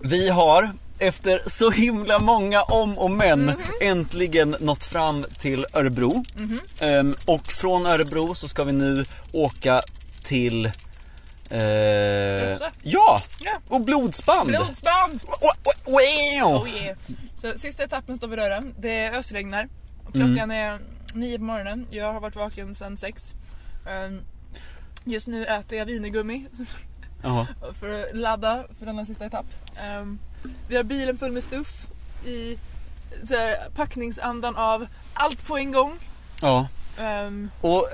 Vi har efter så himla många om och men Mhm. äntligen nått fram till Örebro. Ehm, och från Örebro så ska vi nu åka till... Stråssa. ja! Ja. Och blodsband! Blodsband! Wow, wow. Oh yeah. Så sista etappen står vid dörren. Det ösregnar. Och klockan Mm. är nio på morgonen. Jag har varit vaken sedan sex. Ehm, Just nu äter jag wienergummi Jaha. för att ladda för denna sista etapp. Ehm, Vi har bilen full med stuff i här, packningsandan av allt på en gång. Ja. Ehm, Och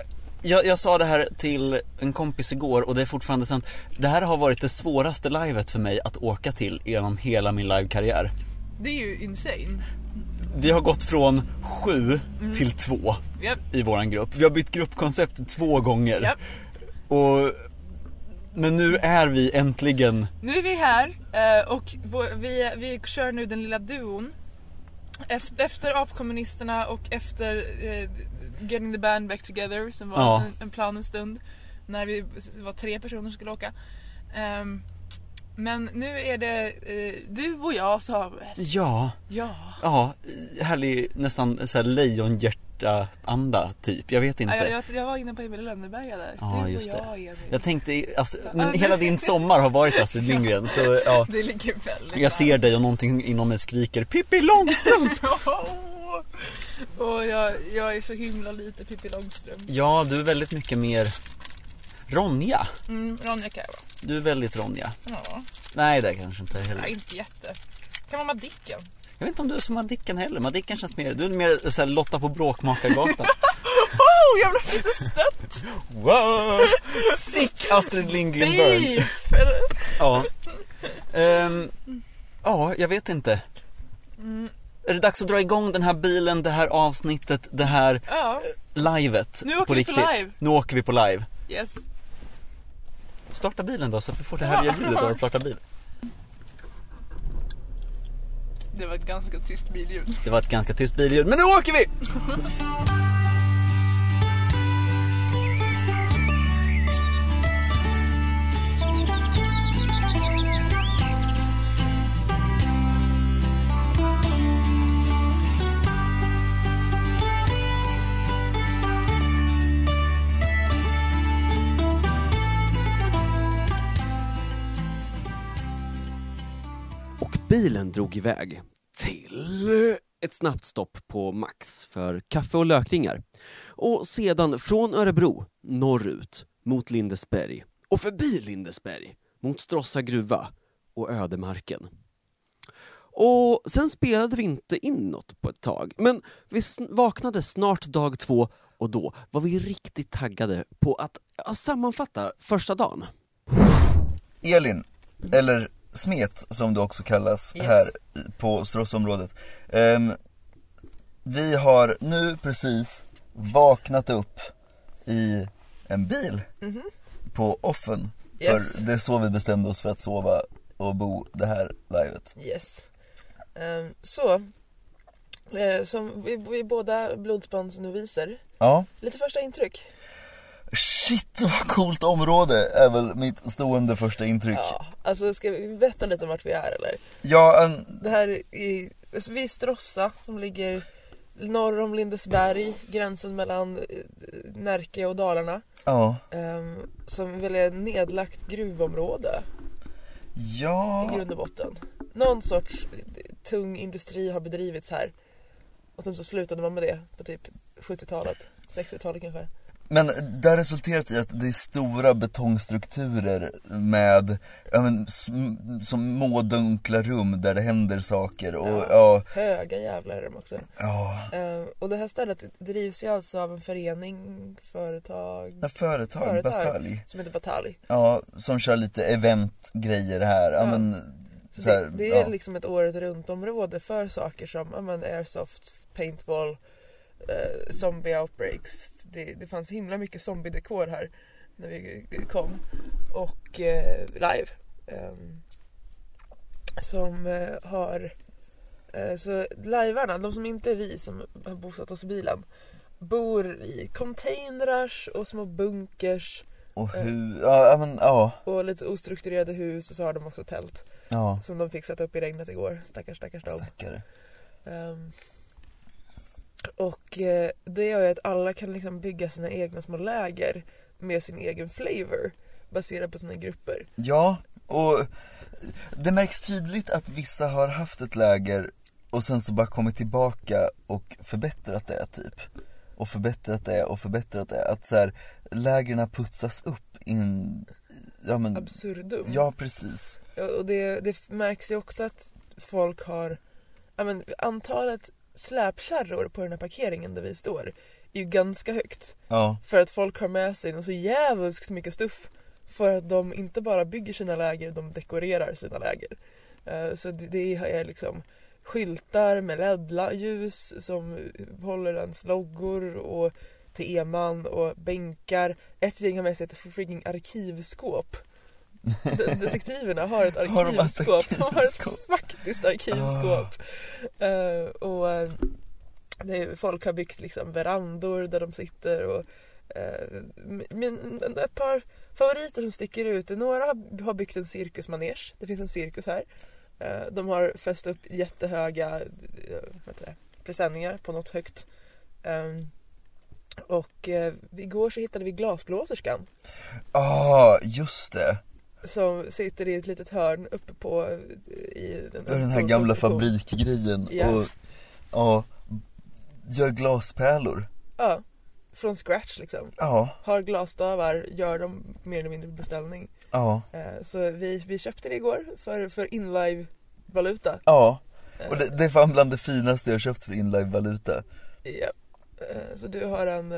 jag, jag sa det här till en kompis igår och det är fortfarande sant. Det här har varit det svåraste livet för mig att åka till genom hela min livekarriär. Det är ju insane. Vi har gått från sju till två Japp, i våran grupp. Vi har bytt gruppkoncept två gånger. japp. Och, men nu är vi äntligen, Nu är vi här eh, och vi, vi kör nu den lilla duon. Efter, apkommunisterna och efter eh, Getting the band back together som var Ja. en, en plan en stund. När vi var tre personer som skulle åka. Ehm, men nu är det eh, du och jag Samuel. ja, Ja. ja, härlig nästan såhär lejonhjärta-anda typ. Jag vet inte. Ja, jag, jag var inne på Emil i Lönneberga där. Ja, du just och jag Emil. Jag tänkte, Ja, men hela din sommar har varit Astrid Lindgren så ja. Det ligger väldigt Jag ser dig och någonting inom mig skriker Pippi Långstrump! och jag, jag är så himla lite Pippi Långstrump. Ja, du är väldigt mycket mer Ronja. Mm, Ronja kan jag vara. Du är väldigt Ronja. Ja. Nej, det är kanske inte Nej, heller. inte jätte. Kan vara Madicken. Jag vet inte om du är som Madicken heller. Madicken känns mer, du är mer såhär Lotta på Bråkmakargatan. Oh, jag blev lite stött! wow! Sick Astrid Lindgren burn. Beef! Eller? Ja. Ehm, ja, jag vet inte. Mm, Är det dags att dra igång den här bilen, det här avsnittet, det här ja, livet Nu åker på vi på live. Nu åker vi på live. yes. Starta bilen då så att vi får det härliga ljudet av att starta bil. Det var ett ganska tyst billjud. Det var ett ganska tyst billjud, men nu åker vi! bilen drog iväg till ett snabbt stopp på Max för kaffe och lökringar. Och sedan från Örebro norrut mot Lindesberg och förbi Lindesberg mot Stråssa gruva och ödemarken. Och sen spelade vi inte in något på ett tag, men vi vaknade snart dag två och då var vi riktigt taggade på att sammanfatta första dagen. Elin, eller Smet som det också kallas Yes. här på Stråssområdet. Ehm, vi har nu precis vaknat upp i en bil på offen. Yes. För det är så vi bestämde oss för att sova och bo det här livet. Yes. Ehm, så, eh, som vi, vi båda blodsbandsnoviser. Ja. Lite första intryck. Shit vad coolt område är väl mitt stående första intryck. Ja, alltså ska vi berätta lite om vart vi är eller? Ja, en, Det här är, alltså, vi är i Stråssa som ligger norr om Lindesberg, gränsen mellan eh, Närke och Dalarna. ja. ehm, som väl är nedlagt gruvområde i Ja, grund och botten. Någon sorts eh, tung industri har bedrivits här. Och sen så slutade man med det på typ 70-talet, 60-talet kanske. Men det har resulterat i att det är stora betongstrukturer med, ja men, som mådunkla rum där det händer saker och Ja. ja, Höga jävlar är de också. ja, Ehm, och det här stället drivs ju alltså av en förening, företag, ja företag, Företag. batalj. som heter Batalj. Ja, som kör lite eventgrejer här, ja, Ja. men Så så här, det, det är liksom ett året runt område för saker som ja, men airsoft, paintball, eh, zombie outbreaks. Det, det fanns himla mycket zombie-dekor här när vi kom. Och eh, live. ehm, som eh, har eh, så livearna, de som inte är vi som har bosatt oss i bilen bor i containrars och små bunkers Och hur, ja, ja men ja. och lite ostrukturerade hus och så har de också tält. Ja, som de fick sätta upp i regnet igår. Stackars stackars dem. stackare. Ehm, och eh, det gör ju att alla kan liksom bygga sina egna små läger med sin egen flavor baserat på sina grupper. Ja, och det märks tydligt att vissa har haft ett läger och sen så bara kommit tillbaka och förbättrat det typ. Och förbättrat det och förbättrat det. Att så här, lägren putsas upp in, ja men, Absurdum. ja precis. Ja, och det, det märks ju också att folk har, ja men antalet släpkärror på den här parkeringen där vi står är ju ganska högt. Ja, För att folk har med sig något så jävligt mycket stuff. För att de inte bara bygger sina läger, de dekorerar sina läger. Eh, Så det- det är liksom skyltar med LED-ljus som håller ens loggor och teman och bänkar. Ett gäng har med sig ett freaking arkivskåp. De- Detektiverna har ett arkivskåp. De har ett faktiskt arkivskåp. Eh, och eh, är, folk har byggt liksom verandor där de sitter och eh, min, ett par favoriter som sticker ut. Några har, har byggt en cirkusmanege. Det finns en cirkus här. De har fäst upp jättehöga eh, presenningar på något högt. Ehm, och eh, igår så hittade vi glasblåserskan ah, just det. Som sitter i ett litet hörn uppe på i den, den en här gamla konstruktion. fabrikgrejen Ja. och, ja, gör glaspärlor. Ja, från scratch liksom. Ja, Har glasstavar, gör dem mer eller mindre på beställning. ja, Eh, Så vi, vi köpte det igår för, för inlive-valuta. ja. Eh, Och det, det är fan bland det finaste jag köpt för inlive-valuta. Ja. Eh, Så du har en,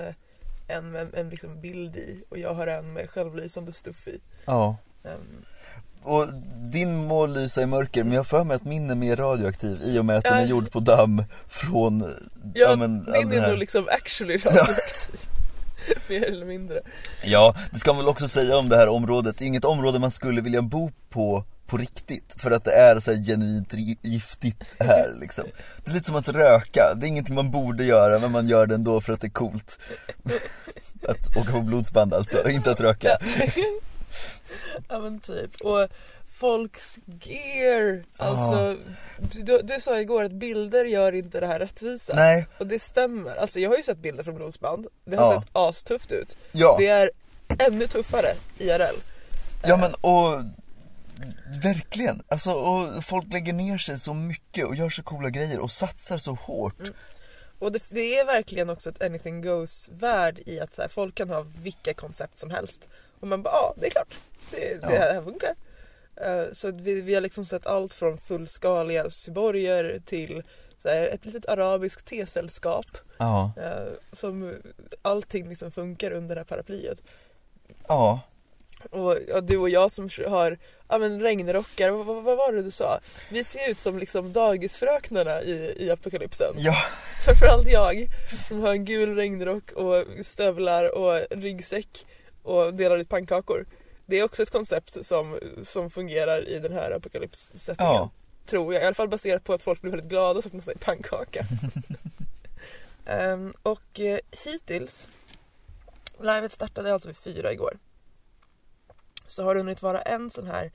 en med en liksom bild i och jag har en med självlysande stuff i. Ja. Ehm, Och din må lysa i mörker, men jag för mig att min är mer radioaktiv i och med att den är Ja. gjord på damm från, Ja, men, all din är nog liksom actually radioaktiv. Mer eller mindre. Ja, det ska man väl också säga om det här området, det är inget område man skulle vilja bo på på riktigt för att det är så genuint giftigt här liksom. Det är lite som att röka, det är ingenting man borde göra men man gör det ändå för att det är coolt. Att åka på blodsband alltså, inte att röka ja men typ. Och folks gear. Alltså, du, du sa igår att bilder gör inte det här rättvisa. Nej, Och det stämmer. Alltså jag har ju sett bilder från blodsband. Det har Ja. sett astufft ut. ja, Det är ännu tuffare IRL. ja men och Verkligen, alltså och folk lägger ner sig så mycket och gör så coola grejer och satsar så hårt Och det, det är verkligen också ett anything goes värld i att så här, folk kan ha vilka koncept som helst. Och man bara, ja det är klart, det, det Ja. här funkar. Eh, så vi, vi har liksom sett allt från fullskaliga syborger till så här, ett litet arabiskt tesällskap. Ja, eh, som allting liksom funkar under det här paraplyet. ja, Och ja, du och jag som har ja, men regnrockar, vad, vad, vad var det du sa? Vi ser ut som liksom dagisfröknarna i, i apokalypsen. ja, Framförallt jag som har en gul regnrock och stövlar och ryggsäck och delar ut pannkakor. Det är också ett koncept som, som fungerar i den här apokalypssättningen. Ja. Tror jag, i alla fall baserat på att folk blir väldigt glada så att man säger pannkaka. Ehm, och eh, hittills, livet startade alltså vid fyra igår. Så har det hunnit vara en sån här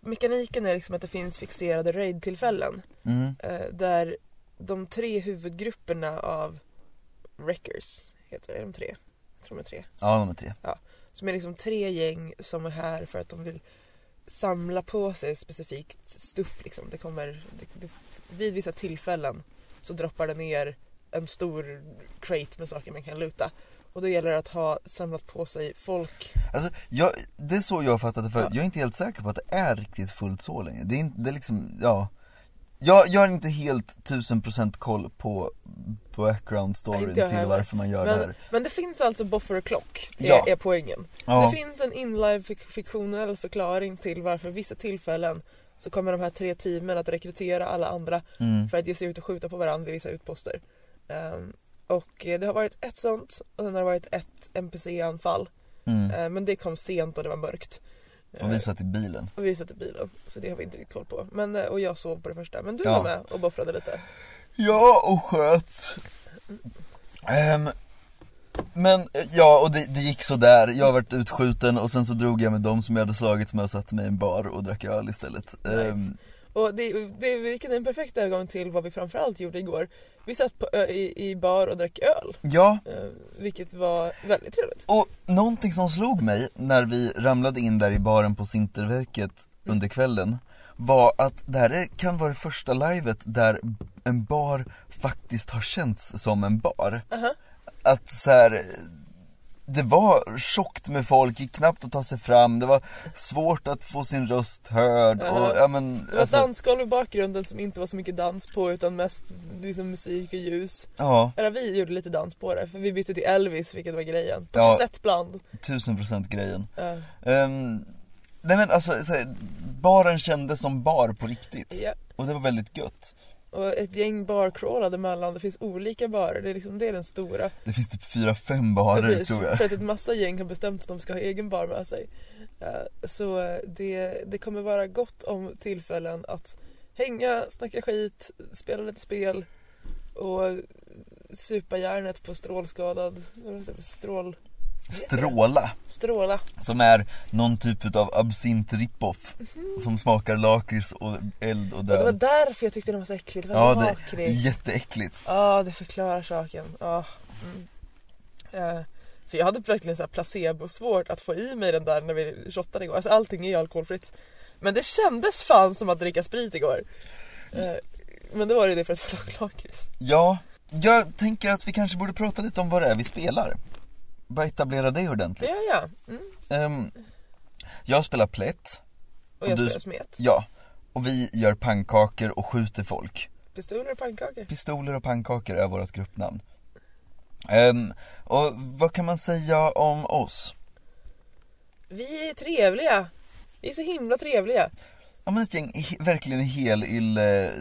Mekaniken är liksom att det finns fixerade raid-tillfällen mm, eh, där de tre huvudgrupperna av wreckers, heter det, är de tre? Jag tror de är tre. ja nummer tre Som är liksom tre gäng som är här för att de vill samla på sig specifikt stuff liksom. Det kommer, det, det, vid vissa tillfällen så droppar det ner en stor crate med saker man kan luta. Och då gäller det att ha samlat på sig folk. Alltså, jag, det är så jag det för Ja. jag är inte helt säker på att det är riktigt fullt så länge. Det är inte, det är liksom, ja jag, jag har inte helt tusen procent koll på background storyn till heller. varför man gör det Men, här men det finns alltså buffer clock, är, Ja. är poängen. Ja, Det finns en inlive fik- fiktionell förklaring till varför vissa tillfällen så kommer de här tre teamen att rekrytera alla andra mm, för att ge sig ut och skjuta på varandra vid vissa utposter. Ehm, och eh, det har varit ett sånt och sen har det varit ett NPC-anfall. mm. Eh, men det kom sent och det var mörkt. Och vi satt i bilen och vi satt i bilen, så det har vi inte riktigt koll på. Men, eh, och jag sov på det första, men du Ja. var med och boffrade lite. Ja, och sköt Ehm, Men eh, ja, och det, det gick så där. jag varit utskjuten och sen så drog jag med dem som jag hade slagit med och satte mig i en bar och drack öl istället. Nice. Ehm, Och det, det vilken är en perfekt övergång till vad vi framförallt gjorde igår. Vi satt på, i, i bar och drack öl. ja, Eh, vilket var väldigt trevligt. och någonting som slog mig när vi ramlade in där i baren på Sinterverket under kvällen var att det här är- kan vara det första livet där en bar faktiskt har känts som en bar. Aha. Att så här, det var tjockt med folk, gick knappt att ta sig fram, det var svårt att få sin röst hörd och Aha. ja men Det var alltså, dansgolv i bakgrunden som inte var så mycket dans på utan mest liksom musik och ljus. ja, Eller vi gjorde lite dans på det för vi bytte till Elvis vilket var grejen. På Ja. kassettband. tusen procent grejen. Ja. Ehm, nej men alltså, så här, baren kändes som bar på riktigt. Ja. Och det var väldigt gött. Och ett gäng barcrawlade mellan, det finns olika barer, det är liksom det är den stora. Det finns typ fyra, fem barer Precis, tror jag. För att ett massa gäng har bestämt att de ska ha egen bar med sig. Eh, Så eh, det, det kommer vara gott om tillfällen att hänga, snacka skit, spela lite spel och supa järnet på strålskadad, strål... Stråla, Stråla. som är någon typ av absint rip-off. Som smakar lakrits och eld och Och det var död. därför jag tyckte det var så äckligt, det var Ja, det är jätteäckligt. Ja, det förklarar saken. Ja. Mm. Eh, för jag hade verkligen så här placebo-svårt att få i mig den där när vi shottade igår. Alltså allting är ju alkoholfritt. Men det kändes fan som att dricka sprit igår. Eh, men det var ju det för att det var lakrits. Ja, jag tänker att vi kanske borde prata lite om vad det är vi spelar. Bara etablera det ordentligt. Ja, ja. Mm. Ehm, jag spelar plätt, Och jag Och du- spelar smet. ja. Och vi gör pannkakor och skjuter folk. Pistoler och pannkakor. Pistoler och pannkakor är vårt gruppnamn. Ehm, och vad kan man säga om oss? Vi är trevliga. Vi är så himla trevliga. Ja men ett gäng verkligen helylle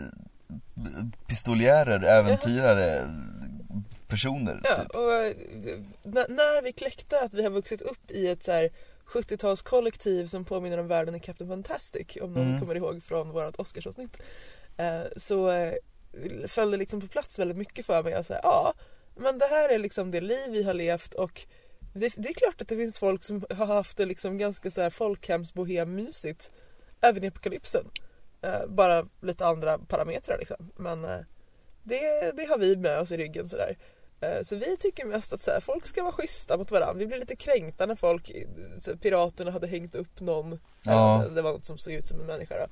pistoljärer, äventyrare, personer Ja, typ. och eh, när vi kläckte att vi har vuxit upp i ett så här 70-talskollektiv som påminner om världen i Captain Fantastic om någon Mm. kommer ihåg från vårt Oscarsavsnitt eh, så eh, föll det liksom på plats väldigt mycket för mig att säga ja men det här är liksom det liv vi har levt och det, det är klart att det finns folk som har haft det liksom ganska så här folkhemsbohemmysigt även i apokalypsen bara lite andra parametrar liksom men det, det har vi med oss i ryggen sådär. Eh, Så vi tycker mest att så här, folk ska vara schyssta mot varandra. Vi blev lite kränkta när folk, här, piraterna hade hängt upp någon. Ja. Det var något som såg ut som en människa då.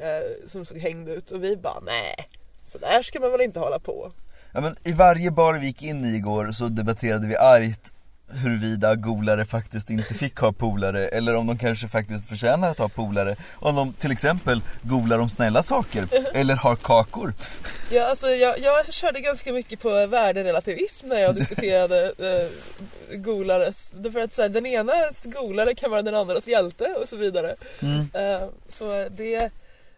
eh, Som såg hängd ut och vi bara nej. Så där ska man väl inte hålla på. Ja men i varje bar vi gick in i igår så debatterade vi argt huruvida golare faktiskt inte fick ha polare eller om de kanske faktiskt förtjänar att ha polare Om de till exempel golar om snälla saker eller har kakor Ja, alltså, jag, jag körde ganska mycket på värderelativism när jag diskuterade eh, golares. Därför att så här, den enas golare kan vara den andras hjälte och så vidare. mm. Eh, så det,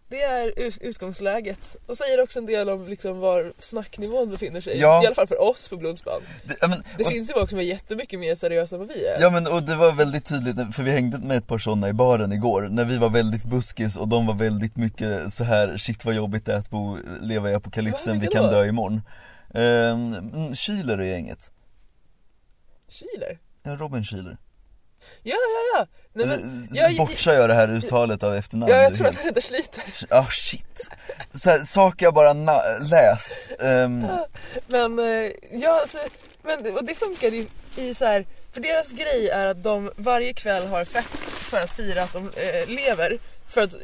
det är ut- utgångsläget. Och säger också en del om liksom var snacknivån befinner sig. Ja. I alla fall för oss på Blodsband. det, men, Det och, finns ju folk som är jättemycket mer seriösa än vad vi är. Ja men och det var väldigt tydligt, för vi hängde med ett par sådana i baren igår När vi var väldigt buskis och de var väldigt mycket så här shit vad jobbigt det är att bo, leva i apokalypsen, vi kan då? dö imorgon um, Schüler är gänget, Kyler? ja, Robin Schüler Ja, ja, ja. Nej, men, Eller, jag- Bortsar jag det här uttalet av efternamn ja, jag Det tror att han heter Sliter. Ah shit. Så här, saker jag bara läst. Ehm, Men, eh, ja, alltså, men och det funkade ju i så här. För deras grej är att de varje kväll har fest för att fira att de eh, lever. För att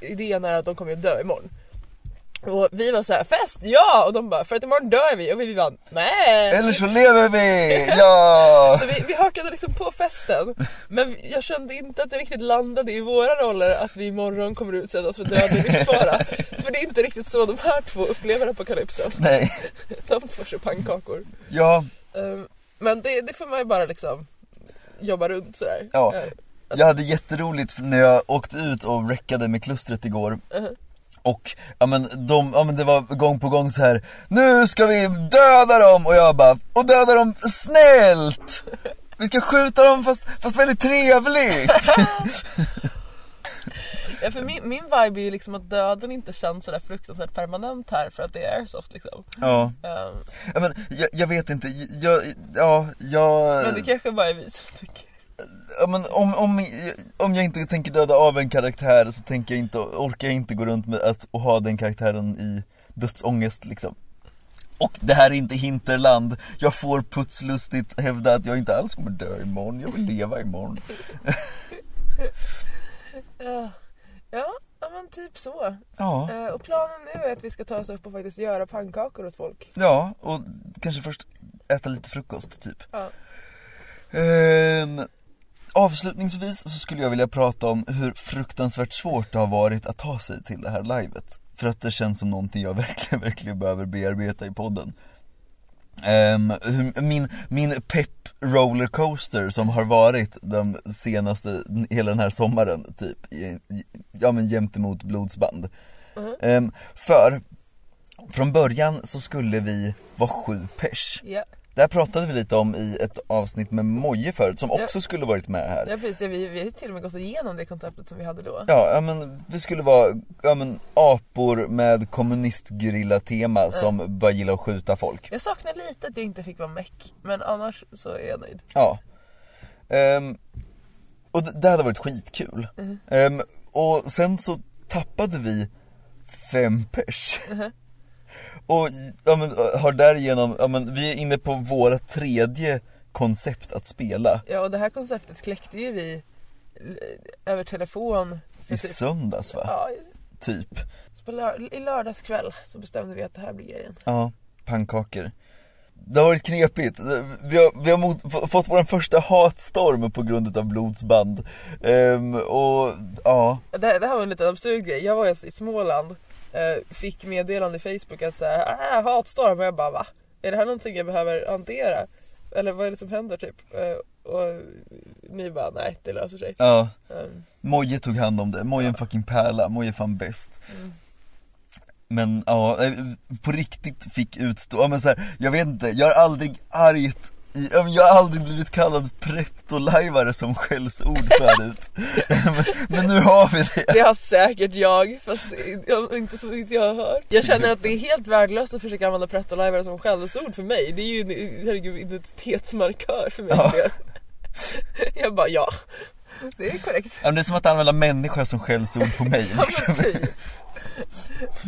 idén är att de kommer att dö imorgon. Och vi var så här: fest, ja! Och de bara, för att imorgon dör vi. Och vi bara, nej! eller så lever vi! Ja! Så vi, vi hakade liksom på festen. Men jag kände inte att det riktigt landade i våra roller att vi imorgon kommer utsättas för dödlig livsfara. För det är inte riktigt så de här två upplever apokalypsen. Nej, De får sig pannkakor. ja, Um, men det, det får man ju bara liksom jobba runt sådär. Ja. Eh, jag hade jätteroligt när jag åkte ut och räckade med klustret igår Mhm. Och, ja men, de, ja men det var gång på gång så här. Nu ska vi döda dem! Och jag bara, och döda dem snällt! Vi ska skjuta dem fast, fast väldigt trevligt! Ja, för min, min vibe är ju liksom att döden inte känns sådär fruktansvärt permanent här för att det är airsoft liksom. Ja, Ehm, ja men jag, jag vet inte, jag, ja, jag... men det kanske bara är vi som tycker. Ja, men om, om, om jag inte tänker döda av en karaktär så tänker jag inte, orkar jag inte gå runt med att och ha den karaktären i dödsångest liksom. Och det här är inte hinterland, jag får putslustigt hävda att jag inte alls kommer dö imorgon, jag vill leva imorgon. Ja, ja, men typ så. Ja, Eh, och planen nu är att vi ska ta oss upp och faktiskt göra pannkakor åt folk. ja, och kanske först äta lite frukost typ. Ja. Ehm, avslutningsvis så skulle jag vilja prata om hur fruktansvärt svårt det har varit att ta sig till det här livet. För att det känns som någonting jag verkligen, verkligen behöver bearbeta i podden. Hur- min, min pepp rollercoaster som har varit de senaste, hela den här sommaren typ, ja men jämt emot blodsband. Mhm. Ehm, för, från början så skulle vi vara sju pers. Ja, Det här pratade vi lite om i ett avsnitt med Moje förut som Ja. också skulle varit med här. ja precis. Ja, vi, vi har ju till och med gått igenom det konceptet som vi hade då. Ja, ja men vi skulle vara, ja men apor med kommunistgerilla-tema som bara gillar att skjuta folk. Jag saknar lite att jag inte fick vara meck, men annars så är jag nöjd. Ja. Ehm, och det, det hade varit skitkul. Mhm. Ehm, och sen så tappade vi fem pers. Mhm. Och ja, men, har därigenom, ja, men, vi är inne på våra tredje koncept att spela. Ja, och det här konceptet kläckte ju vi eh, över telefon. I typ- söndags va? Ja, Typ. lör- i lördagskväll så bestämde vi att det här blir grejen. Ja, pannkakor. Det har varit knepigt. Vi har, vi har mot, fått vår första hatstorm på grund av blodsband. Ehm, och ja, Det, det här var en liten absurd grej. Jag var i Småland, eh, fick meddelande i Facebook att säga äh, hatstorm och jag bara va? Är det här någonting jag behöver hantera? Eller vad är det som händer typ? Eh, och ni bara nej, det löser sig. ja. Ehm, Moje tog hand om det. Moje är en fucking pärla. Moje är fan bäst. mm. Men ja, eh, på riktigt fick utstå, ja men så här, jag vet inte, jag har aldrig argt jag har aldrig blivit kallad pretto-lajvare som skällsord förut. men, men nu har vi det. Det har säkert jag, fast jag, inte så inte jag har hört. Jag känner att det är helt värdelöst att försöka använda pretto som skällsord för mig. Det är ju en herregud, identitetsmarkör för mig. Ja. Jag bara ja, det är korrekt. Ja, det är som att använda människa som skällsord på mig liksom.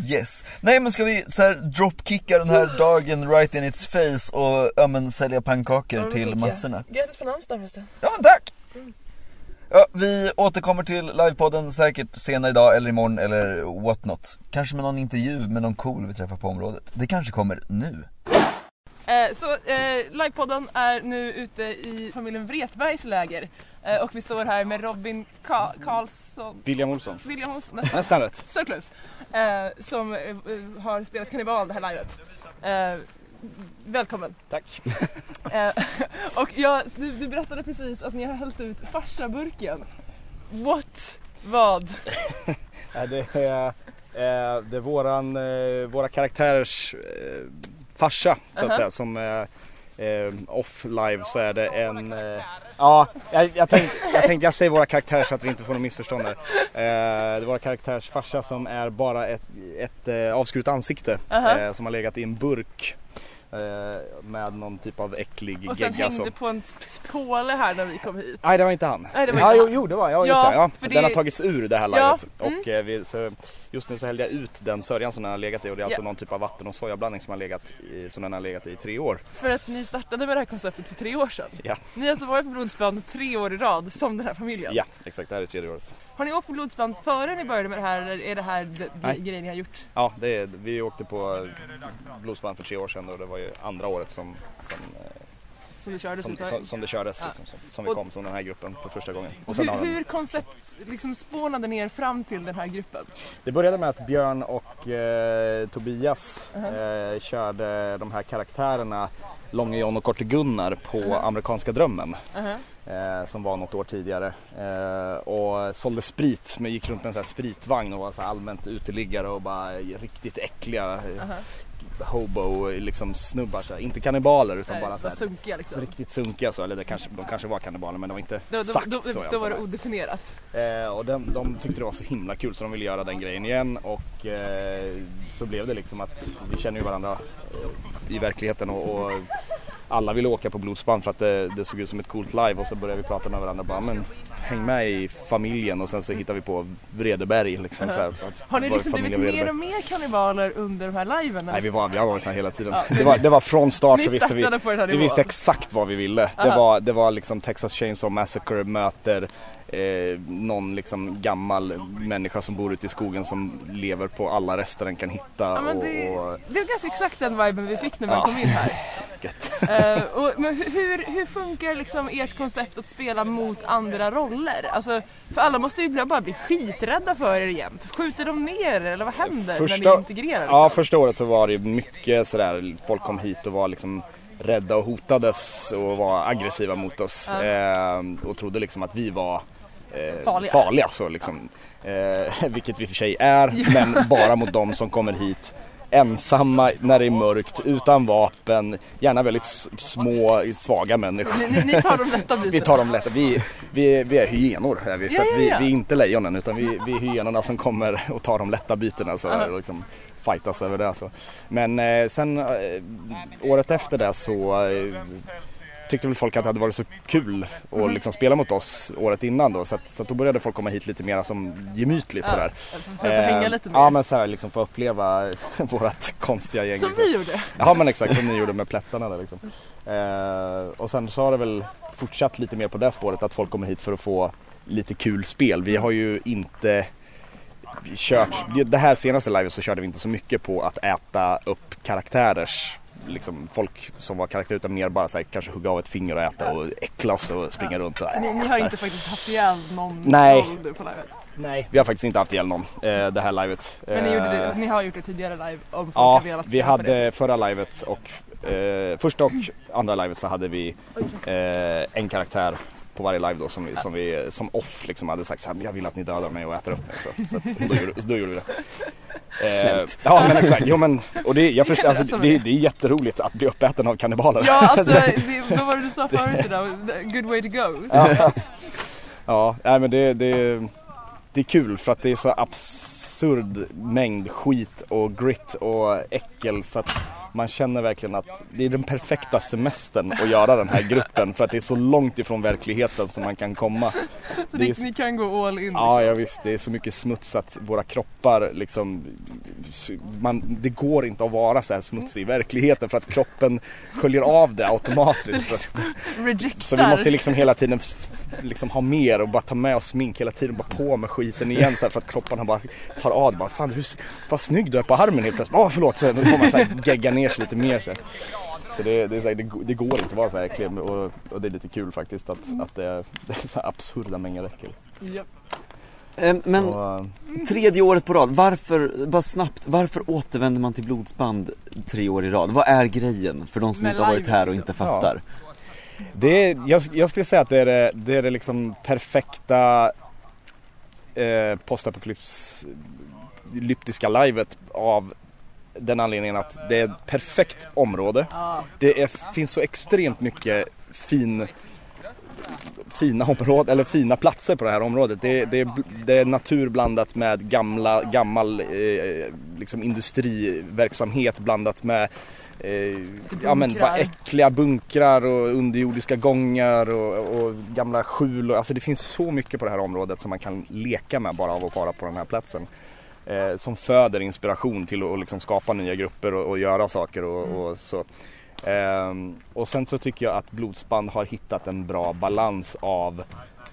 Yes. Nej men ska vi så här dropkicka den här dagen right in its face och ja, men, sälja pannkakor Ja, till massorna? Grattis på namnsdagen förresten. Ja men tack! Ja, vi återkommer till livepodden säkert senare idag eller imorgon eller what not. Kanske med någon intervju med någon cool vi träffar på området. Det kanske kommer nu. Eh, så eh, livepodden är nu ute i familjen Wretbergs läger. Eh, och vi står här med Robin Ka- Karlsson, William Olsson. William Olsson, Nästan rätt. so close. Som har spelat kannibal det här livet. Välkommen. Tack. Och jag, du, du berättade precis att ni har hällt ut farsaburken. What? Vad? Det är, det är våran, våra karaktärers farsa så att säga som eh, eh, off live så är det en eh, Ja, jag, jag, tänkte, jag tänkte jag säger våra karaktärer så att vi inte får något missförstånd där. Eh, det är våra karaktärs farsa som är bara ett, ett eh, avskuret ansikte Aha. eh, som har legat i en burk med någon typ av äcklig Och sen gegga. hängde som- på en påle här när vi kom hit. Nej det var inte han. Nej, det var ja, inte jo, han. jo det var ja, just Ja, det. Ja. Den det- har tagits ur det här Ja, livet. mm. Och eh, vi, så, just nu så hällde jag ut den sörjan som den har legat i och det är alltså Ja. någon typ av vatten och sojablandning som, har legat i, som den har legat i i tre år. För att ni startade med det här konceptet för tre år sedan. Ja. Ni har alltså varit på blodsband tre år i rad som den här familjen. Ja, exakt. Det här är tredje året. Har ni åkt på blodsband före ni började med det här eller är det här grejer ni har gjort? Ja, det är, vi åkte på blodsband för tre år sedan och det var ju andra året som, som, eh, Som du körde som, som, som det kördes. Ja. Liksom, som, som vi Och- kom som den här gruppen för första gången. Och hur, hur koncept liksom spånade ner fram till den här gruppen? Det började med att Björn och eh, Tobias Mhm. eh, körde de här karaktärerna Långe John och Korte Gunnar på Mhm. Amerikanska drömmen. Uh-huh. eh, som var något år tidigare eh, och sålde sprit men gick runt med en sån här spritvagn och var så allmänt uteliggare och bara riktigt äckliga. Hobo liksom snubbar så här. Inte kannibaler utan Nej, bara så här, sunkiga så liksom. riktigt sunkiga så, eller det kanske, de kanske var kannibaler men de var inte Då, då, sagt då, så i då, var det odefinierat. Eh, och de, de tyckte det var så himla kul så de ville göra den grejen igen och eh, så blev det liksom att vi känner ju varandra eh, i verkligheten och, och alla ville åka på blodsband för att det, det såg ut som ett coolt live och så började vi prata med varandra bara men häng med i familjen och sen så hittade vi på Vredeberg liksom så här, Har ni liksom blivit mer och mer kannibaler under de här liven? Nej vi var, vi har varit här hela tiden. Ja. Det, var, det var från start så visste vi, vi visste exakt vad vi ville. Det var, det var liksom Texas Chainsaw Massacre möter eh, någon liksom gammal människa som bor ute i skogen som lever på alla rester den kan hitta. Ja, men och, det, och, det är ganska exakt den viben vi fick när vi Ja. kom in här. Gött. Eh, och, men hur- hur, funkar liksom ert koncept att spela mot andra roller? Alltså, för alla måste ju bara bli skiträdda för er jämt. Skjuter de ner er eller vad händer när Första- ni integrerar? Liksom? Ja, första året så var det mycket sådär, folk kom hit och var liksom rädda och hotades och var aggressiva mot oss. Ja. Eh, och trodde liksom att vi var eh, Farliga. farliga så liksom. Eh, vilket vi för sig är, men bara mot de som kommer hit ensamma när det är mörkt, utan vapen, gärna väldigt små, svaga människor. Ni, ni, tar de lätta bitarna. Vi tar dem lätt. Vi, vi, vi är hyenor. Är vi, så Ja, att ja, vi, ja. vi är inte lejonen utan vi, vi är hyenorna som kommer och tar de lätta bytena så och liksom fightas över det. Så. Men eh, sen eh, året efter det så eh, tyckte väl folk att det hade varit så kul att Mhm. liksom spela mot oss året innan då så, att, så att då började folk komma hit lite mer som gemytligt Ja, sådär. För, att hänga Eh, lite mer. Ja men såhär liksom få uppleva vårat konstiga gäng. Som liksom. vi gjorde. Ja men exakt som ni gjorde med plättarna där liksom. Eh, och sen så har det väl fortsatt lite mer på det spåret att folk kommer hit för att få lite kul spel. Vi har ju inte kört, det här senaste livet så körde vi inte så mycket på att äta upp karaktärers liksom folk som var karaktärer utan mer bara så här, kanske hugga av ett finger och äta och äckla oss och springa runt och Så ni, ni har här. inte faktiskt haft ihjäl någon Nej. på livet? Nej, vi har faktiskt inte haft ihjäl någon eh, det här livet. Men ni, gjorde det, Eh, ni har gjort det tidigare live om folk Ja, har velat vi hade förra livet och eh, första och andra livet så hade vi eh, en karaktär på varje live då som, vi, som, vi, som off liksom hade sagt så här, jag vill att ni dödar mig och äter upp mig. Så, så att, då, gjorde, då gjorde vi det. Eh, Snällt. ja men exakt, jo men och det, jag förstår, alltså, det, det är jätteroligt att bli uppäten av kannibaler. Ja alltså, det, vad var det du sa förut idag? Good way to go. Ja, ja nej, men det, det, det är kul för att det är så absurd mängd skit och grit och äckel så att man känner verkligen att det är den perfekta semestern att göra den här gruppen för att det är så långt ifrån verkligheten som man kan komma. Så Det är- ni kan gå all in Ja, liksom. ja visst, det är så mycket smuts att våra kroppar liksom man, Det går inte att vara så här smutsig i verkligheten för att kroppen sköljer av det automatiskt. Att- Rejectar. så vi måste liksom hela tiden liksom ha mer och bara ta med oss smink hela tiden, bara på med skiten igen så här, för att kropparna bara tar av. Bara, Fan hur, vad snygg du är på armen helt plötsligt. Åh förlåt, så då får man så här, gegga ner sig lite mer. Så, så det, det, är så här, det, det går inte att vara så här äcklig och, och det är lite kul faktiskt att, att det, är, det är så här absurda mängder äckel. Japp. Eh, Men Och, eh, tredje året på rad, varför, bara snabbt, varför återvänder man till blodsband tre år i rad? Vad är grejen för de som Med inte har varit här och inte fattar? Det är, jag, jag skulle säga att det är det, det, är det liksom perfekta eh, postapokalyptiska livet av den anledningen att det är ett perfekt område. Det är, finns så extremt mycket fin, fina områden, eller fina platser på det här området. Det, det, är, det är natur blandat med gamla, gammal eh, liksom industriverksamhet blandat med eh, ja, men, bara äckliga bunkrar och underjordiska gångar och, och gamla skjul. Och, alltså det finns så mycket på det här området som man kan leka med bara av att vara på den här platsen. Eh, som föder inspiration till att liksom skapa nya grupper och, och göra saker och, och så. Ehm, och sen så tycker jag att Blodsband har hittat en bra balans av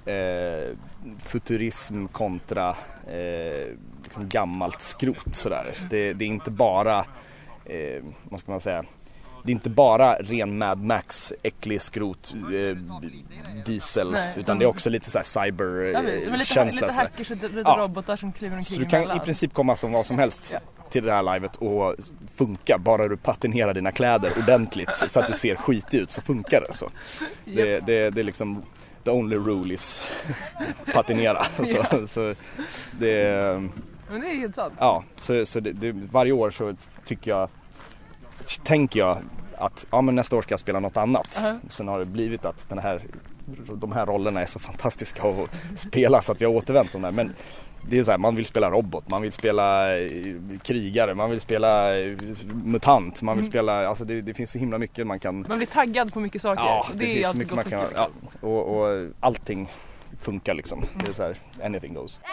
eh, futurism kontra eh, liksom gammalt skrot sådär. Det, det är inte bara, eh, vad ska man säga, det är inte bara ren Mad Max, äcklig skrot, eh, diesel. Nej, utan de- det är också lite såhär cyber Ja, eh, men lite, lite hackers och lite Ja. robotar som kliver omkring Så du kan i princip komma som vad som helst Ja. Till det här livet och funka. Bara du patinerar dina kläder ordentligt så att du ser skitig ut så funkar det. Så. Det, det, det är liksom the only rule is patinera. så, så det, Men det är helt sant. ja, så, så det, det, varje år så tycker jag tänker jag att ja, men nästa år ska jag spela något annat. Uh-huh. Sen har det blivit att den här, de här rollerna är så fantastiska att spela så att vi har återvänt där. Men det är så här, man vill spela robot, man vill spela eh, krigare, man vill spela eh, mutant, man vill Mm. spela, alltså det, det finns så himla mycket man kan Man blir taggad på mycket saker. Ja, Och det, är finns så mycket man och kan, ja, och, och allting funkar liksom. Det är så här, anything goes.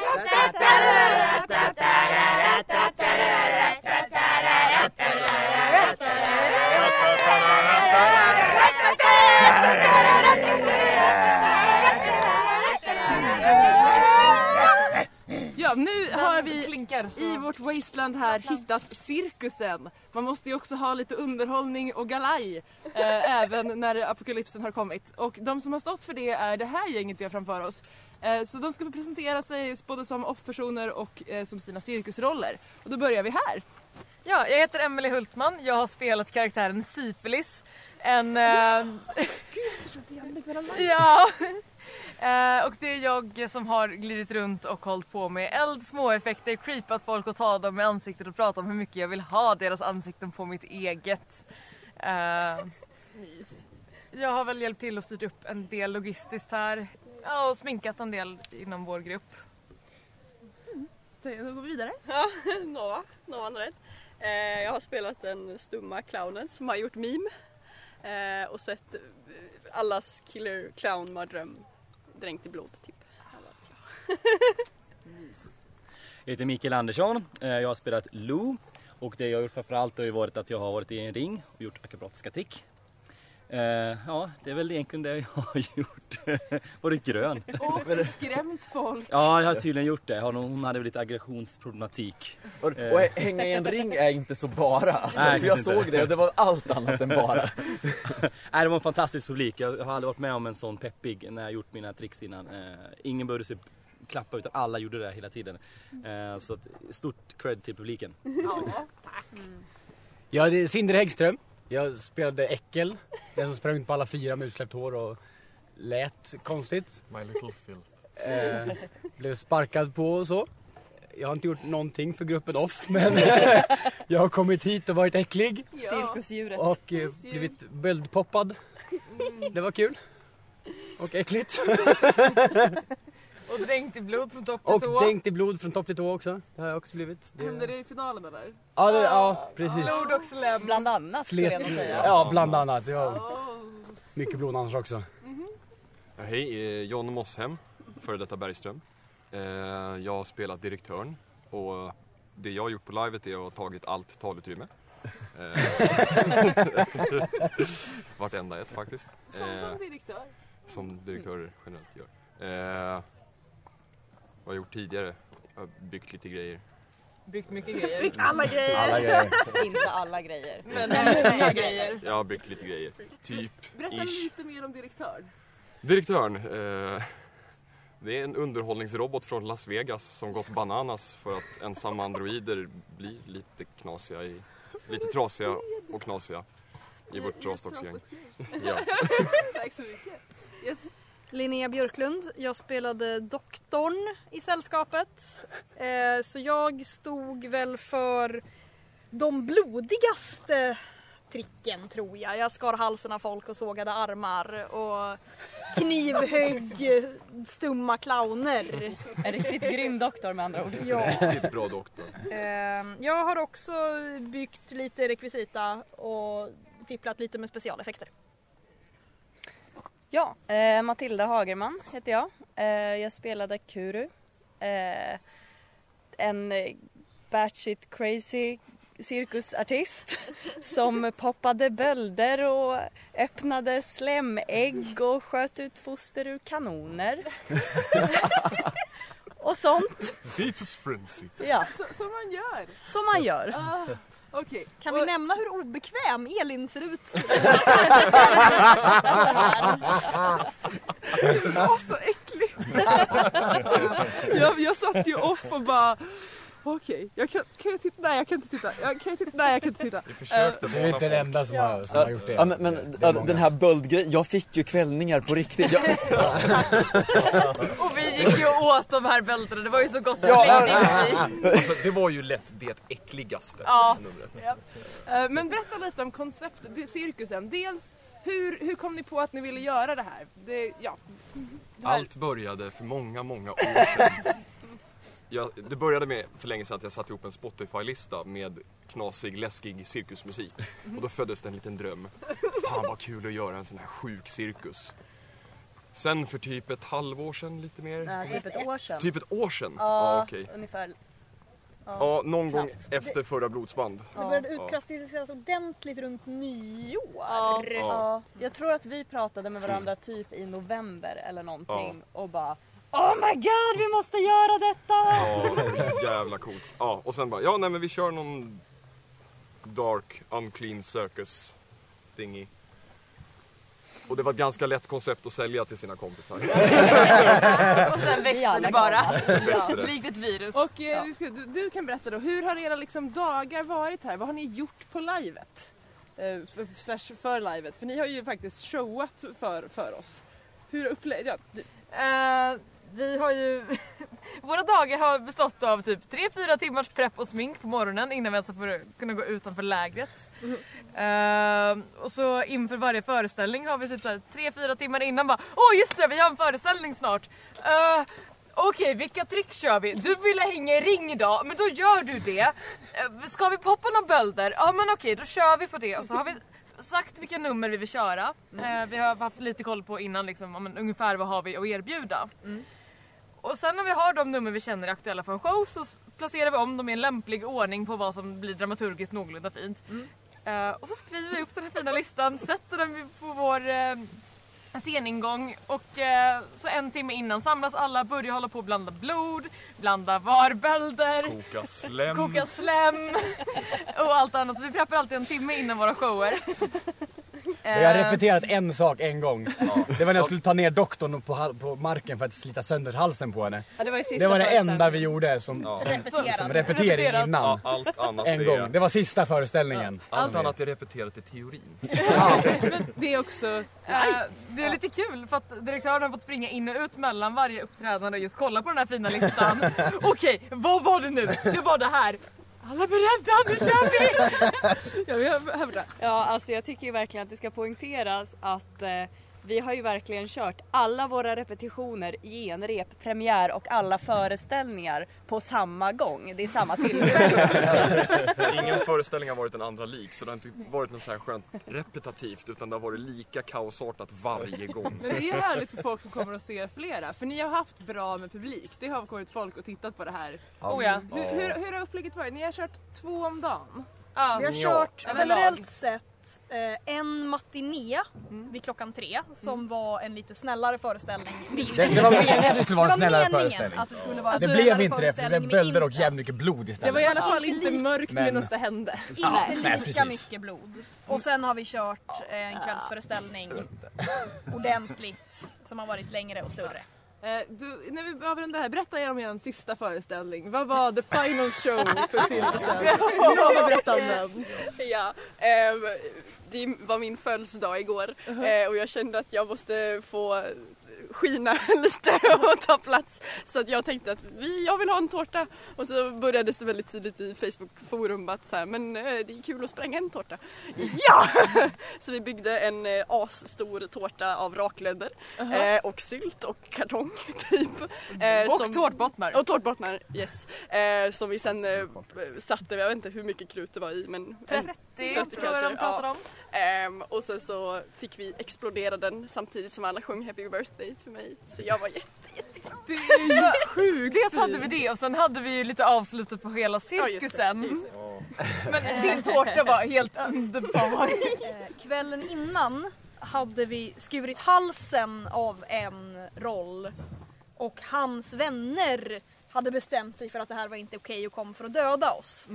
Ja, nu har vi Klinkar i vårt wasteland här hittat cirkusen. Man måste ju också ha lite underhållning och galaj eh, även när apokalypsen har kommit. Och de som har stått för det är det här gänget vi har framför oss. Eh, så de ska få presentera sig både som off-personer och eh, som sina cirkusroller. Och då börjar vi här. Ja, jag heter Emily Hultman. Jag har spelat karaktären Syfilis. En... Eh... ja. Eh, och det är jag som har glidit runt och hållit på med eld, småeffekter, creepat folk och ta dem i ansiktet och prata om hur mycket jag vill ha deras ansikten på mitt eget. Eh, jag har väl hjälpt till och styrt upp en del logistiskt här. Ja, och sminkat en del inom vår grupp. Då går vi vidare. Nova, Nova Andrade. Eh, jag har spelat den stumma clownen som har gjort meme. Eh, och sett eh, allas killer clown mardröm dränkt i blod typ. Jag heter Mikael Andersson. Eh, jag har spelat Lou och det jag har gjort framförallt har ju varit att jag har varit i en ring och gjort akrobatiska trick. Eh, Ja, det är väl egentligen det jag har gjort. varit grön. Och också skrämt folk. Ja, jag har tydligen gjort det. Hon hade väl lite aggressionsproblematik. Och, och hänga i en ring är inte så bara alltså, Nej, för jag inte. såg det och det var allt annat än bara. Nej, det var en fantastisk publik. Jag har aldrig varit med om en sån peppig när jag gjort mina tricks innan. Eh, Ingen behövde sig klappa utan alla gjorde det hela tiden. Eh, Så stort cred till publiken. Ja, det är Sindre Häggström. Jag spelade Äckel, den som sprang ut på alla fyra med utsläppt hår och lät konstigt. My little Phil. Eh, blev sparkad på och så. Jag har inte gjort någonting för gruppen off men jag har kommit hit och varit äcklig Cirkusdjuret. och eh, blivit böldpoppad. Det var kul. Och äckligt. Och dränkt i blod från topp till Och tå. dränkt i blod från topp till tå också. Det har jag också blivit. Det... Händer det i finalen eller? Ja, det, ja, precis. Blod och slem. Bland annat skulle jag nog säga. Ja, bland annat. Ja. Mycket blod annars också. Ja, hej, eh, John Mosshem, före detta Bergström. Eh, Jag har spelat direktören och det jag har gjort på livet är att ha tagit allt talutrymme. Eh, Vartenda ett faktiskt. Som, som direktör. Som direktörer generellt gör. Eh, Vad har jag gjort tidigare? Jag har byggt lite grejer. Byggt mycket grejer. Alla grejer. Alla grejer. Inte alla grejer. Men många grejer. Jag har byggt lite grejer. Typ, Berätta ish. lite mer om direktör. Direktören. Eh, det är en underhållningsrobot från Las Vegas som gått bananas för att ensamma androider blir lite knasiga, i, lite trasiga och knasiga i vårt trasdocksgäng. Ja. Tack så mycket. Yes. Linnea Björklund. Jag spelade doktorn i sällskapet. Eh, så jag stod väl för de blodigaste tricken tror jag. Jag skar halsen av folk och sågade armar och knivhögg stumma clowner. En riktigt grym doktor med andra ord. Ja. Riktigt bra doktor. Eh, jag har också byggt lite rekvisita och fipplat lite med specialeffekter. Ja, eh, Matilda Hagerman heter jag. Eh, jag spelade Kuru. Eh, en batshit crazy cirkusartist som poppade bölder och öppnade slemägg och sköt ut foster ur kanoner. och sånt. Fetus frenzy. Ja, Så, som man gör. som man gör. Okej. Kan vi nämna hur obekväm Elin ser ut? Det var så äckligt. jag, jag satt ju off och bara Okej, jag kan, kan jag titta? Nej jag kan inte titta. Jag kan jag titta? Nej jag kan inte titta. Vi försökte Eh, Du är inte den enda som, har, som har gjort det. Ja, men, men ja, den här böldgrejen, jag fick ju kvällningar på riktigt. Jag, Och vi gick ju åt de här bältena, det var ju så gott Ja, alltså, det var ju lätt det äckligaste Ja. numret. Eh, Men berätta lite om konceptet, det- cirkusen. Dels hur, hur kom ni på att ni ville göra det här? Det, ja. Det här- Allt började för många, många år sedan. Jag, det började med för länge sedan att jag satte ihop en Spotify-lista med knasig, läskig cirkusmusik. Och då föddes det en liten dröm. Fan vad kul att göra en sån här sjuk cirkus. Sen för typ ett halvår sedan, lite mer. Nej, typ ett år sedan. Typ ett år sedan? Ja, Ja, okej. ungefär. Ja, någon gång knappt. efter förra blodsband. Det började Ja. utkristalliseras ordentligt runt nyår. Ja. Ja. Ja. Jag tror att vi pratade med varandra typ i november eller någonting och bara Oh my god, vi måste göra detta! Ja, så jävla coolt. Ja, och sen bara, ja nej men vi kör någon dark, unclean circus thingy. Och det var ett ganska lätt koncept att sälja till sina kompisar. Och sen växte det bara. Sen växte det. Likt ett virus. Och eh, du, ska, du, du kan berätta då, hur har era liksom, dagar varit här? Vad har ni gjort på livet? Eh, för, slash för livet, för ni har ju faktiskt showat för, för oss. Hur upplevde ja, du, Eh, vi har ju... Våra dagar har bestått av typ 3-4 timmars prepp och smink på morgonen innan vi ens får kunna gå utanför lägret. Eh, och så inför varje föreställning har vi typ 3-4 timmar innan bara Åh just det, vi har en föreställning snart! Eh, Okej, vilka trick kör vi? Du ville hänga i ring idag, men då gör du det. Eh, ska vi poppa några bölder? Ja men okej, då kör vi på det. Och så har vi sagt vilka nummer vi vill köra. Eh, vi har haft lite koll på innan liksom, men ungefär vad har vi att erbjuda. Och sen när vi har de nummer vi känner är aktuella för en show så placerar vi om dem i en lämplig ordning på vad som blir dramaturgiskt någorlunda fint. Eh, och så skriver vi upp den här fina listan, sätter den på vår eh, sceningång och eh, så en timme innan samlas alla, börjar hålla på att blanda blod, blanda varbölder, Koka slem. koka slem och allt annat. Så vi preppar alltid en timme innan våra shower. Men jag har Eh, repeterat en sak en gång. Det var när jag skulle ta ner doktorn på, på marken för att slita sönder halsen på henne. Ja, det var Det var det enda vi gjorde som, Ja. som, som repetering Repeterat. innan. Ja, allt annat En är, gång. Det var sista föreställningen. Allt annat är repeterat i teorin. det är också... Eh, det är lite kul för att direktören har fått springa in och ut mellan varje uppträdande och just kolla på den här fina listan. Okej, vad var det nu? Det var det här. Alla beredda, nu kör vi! Ja, vi har hävdat. Ja, alltså jag tycker ju verkligen att det ska poängteras att eh, vi har ju verkligen kört alla våra repetitioner, genrep, premiär och alla föreställningar på samma gång. Det är samma tillfälle. Ingen föreställning har varit en andra lik så det har inte varit något så här skönt repetitivt utan det har varit lika kaosartat varje gång. Men det är härligt för folk som kommer att se flera, för ni har haft bra med publik. Det har kommit folk och tittat på det här. Oh ja. Hur, hur, hur har upplägget varit? Ni har kört två om dagen. ja. Vi har kört generellt sett en matiné vid klockan tre som var en lite snällare föreställning. Det, det var meningen att det skulle vara en Det snällare föreställning. att det skulle vara en Det blev inte det för det blev bölder och inte- jävligt mycket blod Det istället. var i alla fall Inte mörkt Men- medan det hände. Inte lika Nej, precis. mycket blod. Och sen har vi kört eh, en kvällsföreställning ordentligt som har varit längre och större. Eh, du, när vi avrundar här, berätta er om er sista föreställning. Vad var the final show för cirkusen? Lova berätta om den. Ja, ehm, det var min födelsedag igår eh, och jag kände att jag måste få skina lite och ta plats. Så att jag tänkte att vi, jag vill ha en tårta. Och så började det väldigt tidigt i Facebook forum att så här, men eh, det är kul att spränga en tårta. Ja! Så vi byggde en eh, asstor tårta av raklödder eh, och sylt och kartong typ. Och tårtbottnar. Och tårtbottnar, yes. Som vi sen satte, jag vet inte hur mycket krut det var i men 30 tror jag de pratade om. Ehm, och sen så fick vi explodera den samtidigt som alla sjöng Happy birthday för mig. Så jag var jätte, jätteglad. Det är ju sjukt Dels hade vi det och sen hade vi ju lite avslutat på hela Ja, just det, cirkusen. just det. Men din tårta var helt underbar. Eh, kvällen innan hade vi skurit halsen av en roll och hans vänner hade bestämt sig för att det här var inte okej och kom för att döda oss.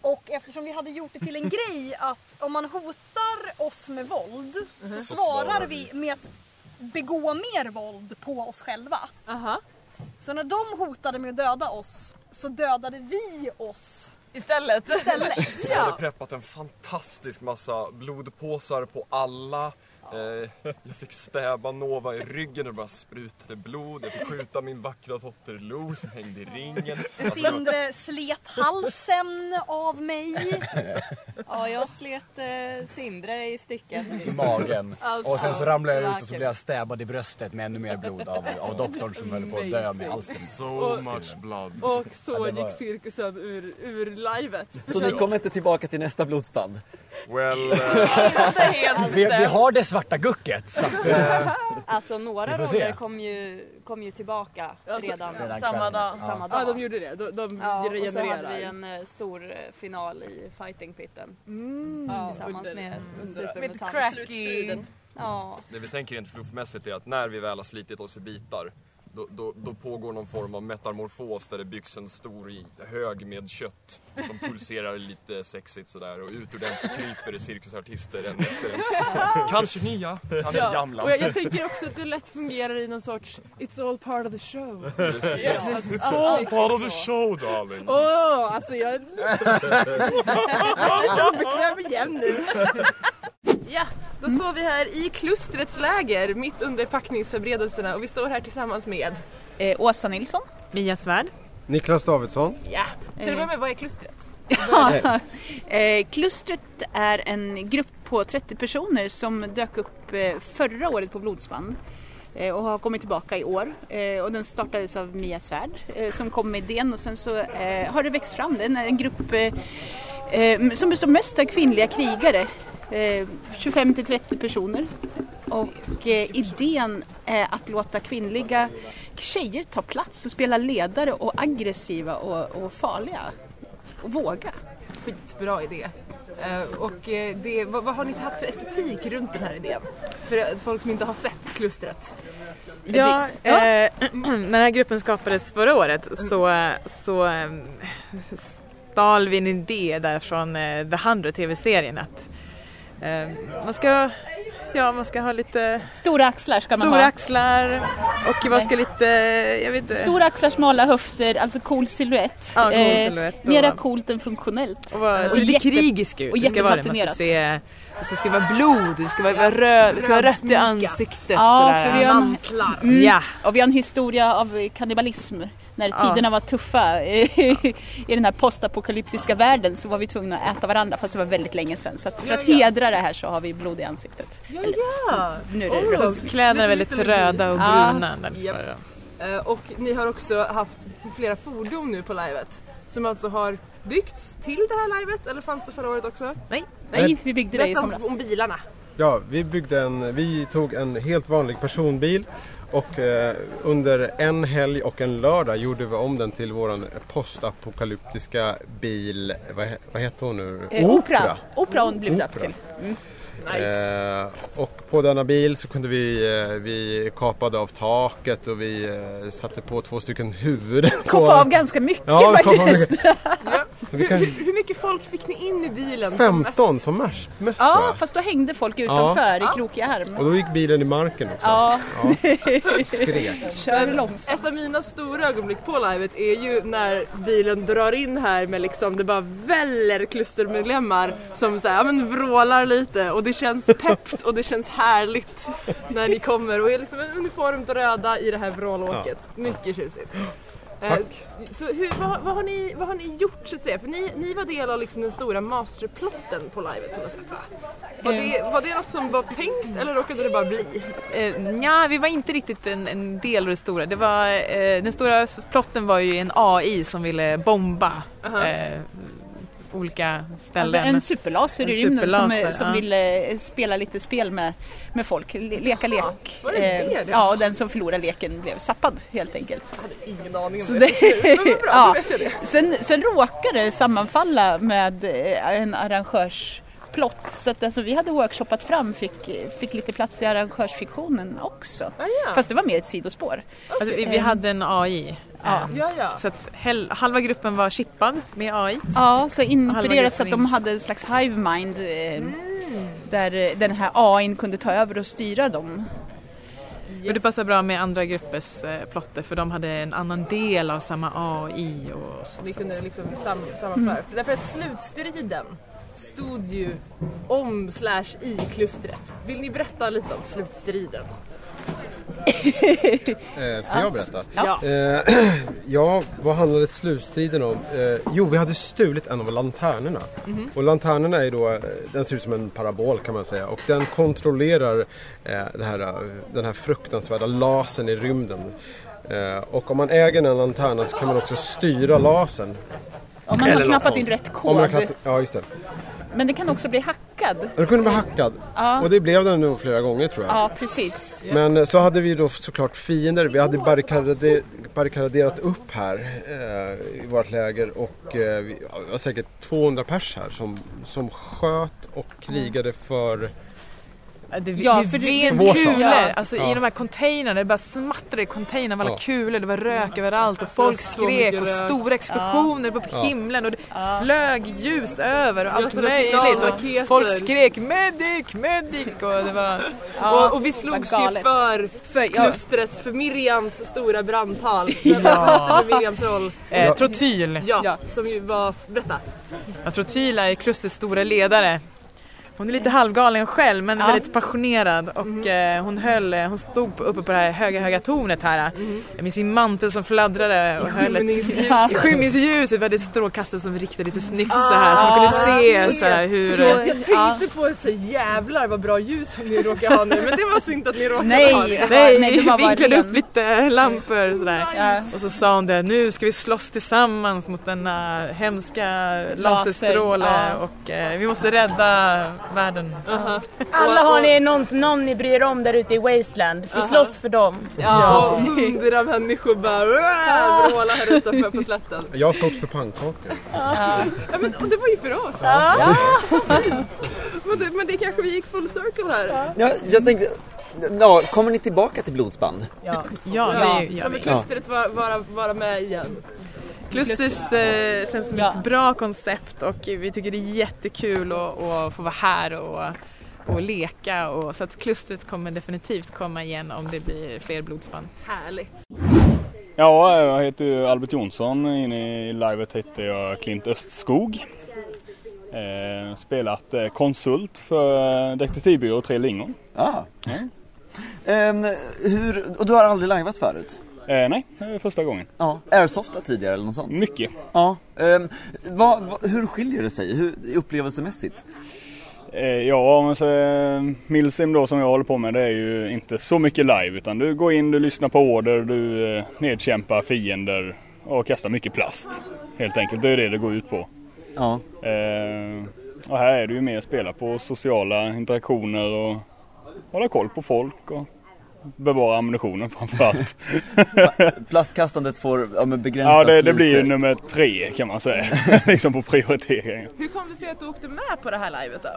Och eftersom vi hade gjort det till en grej att om man hotar oss med våld så svarar vi med att begå mer våld på oss själva. Aha. Så när de hotade med att döda oss så dödade vi oss Istället. istället. Jag hade preppat en fantastisk massa blodpåsar på alla. Eh, jag fick stäba Nova i ryggen och det bara sprutade blod. Jag fick skjuta min vackra dotter Lo som hängde i ringen. Alltså, Sindre slet halsen av mig. Ja, jag slet eh, Sindre i stycken. i magen. Alltså, Och sen så ramlade jag ut och så blev jag stäbbad i bröstet med ännu mer blod av, av doktorn som höll på att dö med halsen. So much blood. Och så Ja, var- gick cirkusen ur, ur livet. Så ni kommer inte tillbaka till nästa blodsband? Well, Vi, vi har det svarta gucket så att... eh, Alltså några roller kom ju, kom ju tillbaka Alltså, redan, Samma dag. samma Ja, dag. de gjorde det. De, de Ja, och så hade vi en eh, stor eh, final i fighting-pitten. Mm. Ja, tillsammans Under- med Med Supermutant. cracky... Ja, det vi tänker rent fluffmässigt är att när vi väl har slitit oss i bitar då, då, då pågår någon form av metamorfos där det byggs en stor i- hög med kött som pulserar lite sexigt sådär och ut ur den så kryper det cirkusartister en efter en. Kanske nya, kanske Ja, gamla. och jag, jag tänker också att det lätt fungerar i någon sorts It's all part of the show. Precis. It's all part of the show darling. Åh, alltså jag... jag är lite obekväm igen nu. Ja, då står vi här i klustrets läger mitt under packningsförberedelserna och vi står här tillsammans med Eh, Åsa Nilsson. Mia Svärd. Niklas Davidsson. Ja, till att börja med, vad är klustret? Ja. eh, klustret är en grupp på 30 personer som dök upp eh, förra året på Blodsband eh, och har kommit tillbaka i år. Eh, och den startades av Mia Svärd eh, som kom med idén och sen så eh, har det växt fram. Det är en, grupp eh, eh, som består mest av kvinnliga krigare. Eh, 25 till 30 personer. Och eh, idén är att låta kvinnliga tjejer ta plats och spela ledare och aggressiva och, och farliga. Och våga. Skitbra idé. Eh, och eh, det, vad, vad har ni haft för estetik runt den här idén? För eh, folk som inte har sett klustret. Ja, Det- ja. eh, när den här gruppen skapades förra året så, så eh, stal vi en idé där från eh, The 100 tv-serien att eh, man ska Ja, man ska ha lite Stora axlar ska man stora ha. axlar och man ska lite, jag vet inte. Stora axlar, smala höfter, alltså cool silhuett. Ja, cool Eh, silhuett och- Mera coolt än funktionellt. Och Och så lite jätte- krigisk ut. och det ska vara det. Man ska se, det ska vara blod, det ska vara, röd, det ska vara rött i ansiktet. Ja, sådär. för vi har, en, mm, Ja. och vi har en historia av kannibalism. När Ja. tiderna var tuffa i den här postapokalyptiska världen så var vi tvungna att äta varandra fast det var väldigt länge sedan. Så att för Ja, att ja. hedra det här så har vi blod i ansiktet. Ja, ja! Nu är det Oh. Kläderna är väldigt röda och Ja. bruna. därför. Japp. Eh, Och ni har också haft flera fordon nu på livet som alltså har byggts till det här livet eller fanns det förra året också? Nej, Nej, vi byggde det i somras. om bilarna. Ja, vi byggde en, vi tog en helt vanlig personbil och eh, under en helg och en lördag gjorde vi om den till våran postapokalyptiska bil, vad, vad heter hon nu? Eh, opera. Opera hon blev döpt Opera. till. Mm. Eh, och på denna bil så kunde vi, eh, vi kapade av taket och vi eh, satte på två stycken huvuden. Koppa av ganska mycket Ja, kapade faktiskt. mycket. Så vi Hur, kan, hur, hur mycket folk fick ni in i bilen? som mest? 15 som mest, mest tror Ja, fast då hängde folk utanför Ja. i krokiga arm. Och då gick bilen i marken också. Ja. Skrek. Kör långsamt. Ett av mina stora ögonblick på livet är ju när bilen drar in här med liksom det bara väller klustermedlemmar som så här, ja, men vrålar lite och det känns peppt och det känns härligt när ni kommer och är liksom en uniformt röda i det här vrålåket. Mycket tjusigt. Eh, Tack. Så hur, vad, vad, har ni, vad har ni gjort så att säga? För ni, ni var del av liksom den stora masterplotten på livet på något sätt va? Var det, var det något som var tänkt eller råkade det bara bli? Eh, ja, vi var inte riktigt en, en del av det stora. Det var, eh, den stora plotten var ju en AI som ville bomba Aha. eh, olika Alltså ställen. en superlaser i En rymden som, superlaser, som ja. ville spela lite spel med, med folk, le- leka lek. var det det Eh, det? Ja, och den som förlorade leken blev zappad helt enkelt. Jag hade ingen aning om Så det. det, Men bra, ja. vet jag det. sen, sen råkade det sammanfalla med eh, en arrangörsplott. Så att alltså vi hade workshoppat fram fick, fick lite plats i arrangörsfiktionen också. Ah, ja. Fast det var mer ett sidospår. Alltså, vi, vi Eh, hade en AI. Ja. eh, Ja, ja. Så att halva gruppen var chippad med AI. Ja, så inkluderat så att de hade en slags hive mind eh, där eh, den här AIn kunde ta över och styra dem. Och det passar bra med andra gruppers eh, plotter för de hade en annan del av samma AI och så. Ni kunde liksom sam, Mm. sammanföra. Därför att slutstriden stod ju om slash i klustret. Vill ni berätta lite om slutstriden? Eh, ska jag berätta? Ja. Eh, ja, vad handlade slutstriden om? Eh, jo, vi hade stulit en av lanternorna. Mhm. Och lanternorna är då, eh, den ser ut som en parabol kan man säga. Och den kontrollerar eh, det här, eh, den här fruktansvärda lasern i rymden. Eh, och om man äger den lanternan så kan man också styra lasern. Om man har Eller något knappat in rätt Om man har kod. knappat- Ja, just det. Men det kan också bli hackad. Den kunde bli hackad. Ja. Och det blev den nog flera gånger tror jag. Ja, precis. Men eh, så hade vi då såklart fiender. Vi hade barrikader, barrikaderat upp här eh, i vårt läger och eh, vi var säkert 200 pers här som, som sköt och krigade för det, Ja, det för det- sak. kulor, Ja. alltså Ja. i de här containrarna, det bara smattrade i containrarna med alla Ja. kulor, det var rök överallt och folk skrek och stora explosioner på Ja. himlen och det flög ljus över och allt möjligt och folk skrek medic, medic och det var... och, och vi slogs ju för, För- ja. klustret, för Miriams stora brandtal. Ja. Miriams roll. Eh, Trotyl. Ja, som ju var, berätta. Jag tror Tyla är klustrets stora ledare. Hon är lite halvgalen själv men Ja. väldigt passionerad och eh, hon höll, eh, hon stod uppe på det här höga höga tornet här. Jag minns sin mantel som fladdrade och höll ett skymningsljuset. Vi hade strålkastare som riktade lite snyggt så här så man kunde se så här hur... Jag, eh, jag tänkte på så jävlar vad bra ljus som ni råkar ha nu men det var synd att ni råkade Nej, ha det. Nej, nej, det var vinklade ren. upp lite lampor sådär. Ja. Och så sa hon det, nu ska vi slåss tillsammans mot denna hemska laserstråle ja. och eh, vi måste rädda världen. Alla har ni någon, någon ni bryr om där ute i Wasteland. Vi slåss för dem. Ja, och hundra människor bara vrålar här utanför på slätten. Jag slogs för pannkakor. Ja, men, och det var ju för oss. Ja. Fint. Men, det, men det kanske vi gick full circle här. Ja, jag tänkte, ja, kommer ni tillbaka till blodsband? Ja, Ja, det gör Kommer vi. klustret vara, vara, vara med igen? Klusters eh, känns som ett bra koncept och vi tycker det är jättekul att, att få vara här och, och leka och, så att klustret kommer definitivt komma igen om det blir fler blodsband. Härligt. Ja, jag heter ju Albert Jonsson. Inne i livet heter jag Klint Östskog. Eh, spelat eh, konsult för detektivbyrå Tre Lingon. Ah. Ehm, hur, och du har aldrig liveat förut? Eh, nej, första gången. Ja. Airsoftat tidigare eller något sånt? Mycket. Ja. Ehm, vad, vad, hur skiljer det sig hur, upplevelsemässigt? Eh, ja, men så, eh, Milsim då som jag håller på med det är ju inte så mycket live utan du går in, du lyssnar på order, du eh, nedkämpar fiender och kastar mycket plast. Helt enkelt, det är det det går ut på. Ja. Eh, och här är det ju mer att spela på sociala interaktioner och hålla koll på folk och bevara ammunitionen framförallt. Plastkastandet får ja, begränsas ja, det, det blir ju nummer tre kan man säga. liksom på prioriteringen. Hur kom det sig att du åkte med på det här livet då?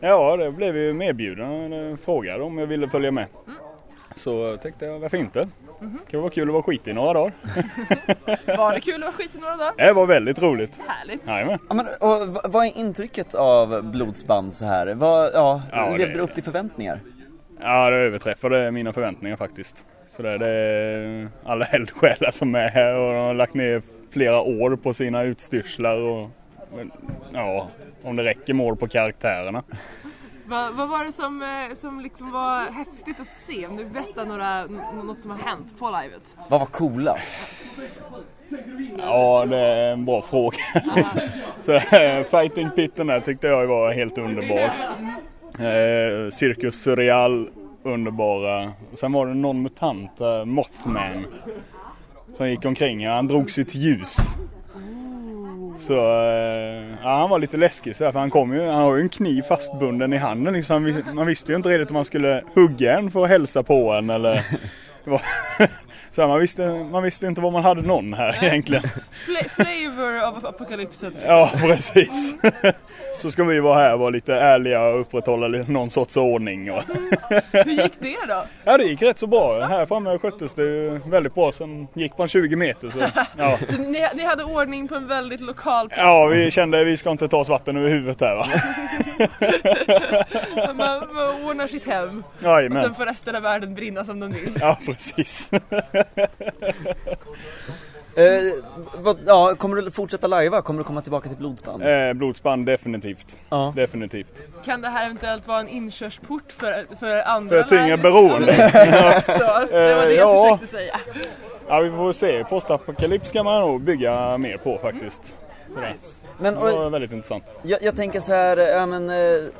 Ja, det blev ju medbjuden. Jag frågade om jag ville följa med. Så tänkte jag, varför inte? Det kan vara kul att vara skit i några dagar. Var det kul att vara skit i några dagar? Det var väldigt roligt. Härligt. Jajamän. Ja, men, och, vad- är intrycket av blodsband så här? Vad, ja, Ja, levde det upp till förväntningar? Ja, det överträffade mina förväntningar faktiskt. Så det, är alla eldsjälar som är här och de har lagt ner flera år på sina utstyrslar och ja, om det räcker mål på karaktärerna. Va, vad var det som, eh, som liksom var häftigt att se? Om du berättar några, något som har hänt på livet. Vad var coolast? Ja, det är en bra fråga. Så eh, Fighting Pitten där tyckte jag var helt underbar. Eh, Cirkus Surreal, underbara. Sen var det någon mutant, eh, Mothman. Som gick omkring, ja, han drog sitt ljus. Så eh, ja, han var lite läskig så där, för han kom ju, han har ju en kniv fastbunden i handen liksom. Man visste ju inte riktigt om man skulle hugga en för att hälsa på en eller så här, man, visste, man visste inte var man hade någon här egentligen. Fla- flavor of apokalypsen. Ja, precis. så ska vi vara här och vara lite ärliga och upprätthålla någon sorts ordning. Och Hur gick det då? ja, det gick rätt så bra. Här framme sköttes det väldigt bra. Sen gick man 20 meter så ja. Så ni, ni hade ordning på en väldigt lokal plats? Ja, vi kände att vi ska inte ta oss vatten över huvudet här va. Man, man ordnar sitt hem Jajamän. och sen får resten av världen brinna som de vill. Ja, precis. Eh, vad, ja, kommer du fortsätta lajva? Kommer du komma tillbaka till blodsband? Eh, blodsband definitivt. Ja. Definitivt. Kan det här eventuellt vara en inkörsport för, för andra För live? beroende. Så, det var det Eh, jag ja. försökte säga. Ja, vi får se. Postapokalyps kan man nog bygga mer på faktiskt. Sådär. Men, det var väldigt intressant. Jag, jag tänker så här, ja men eh,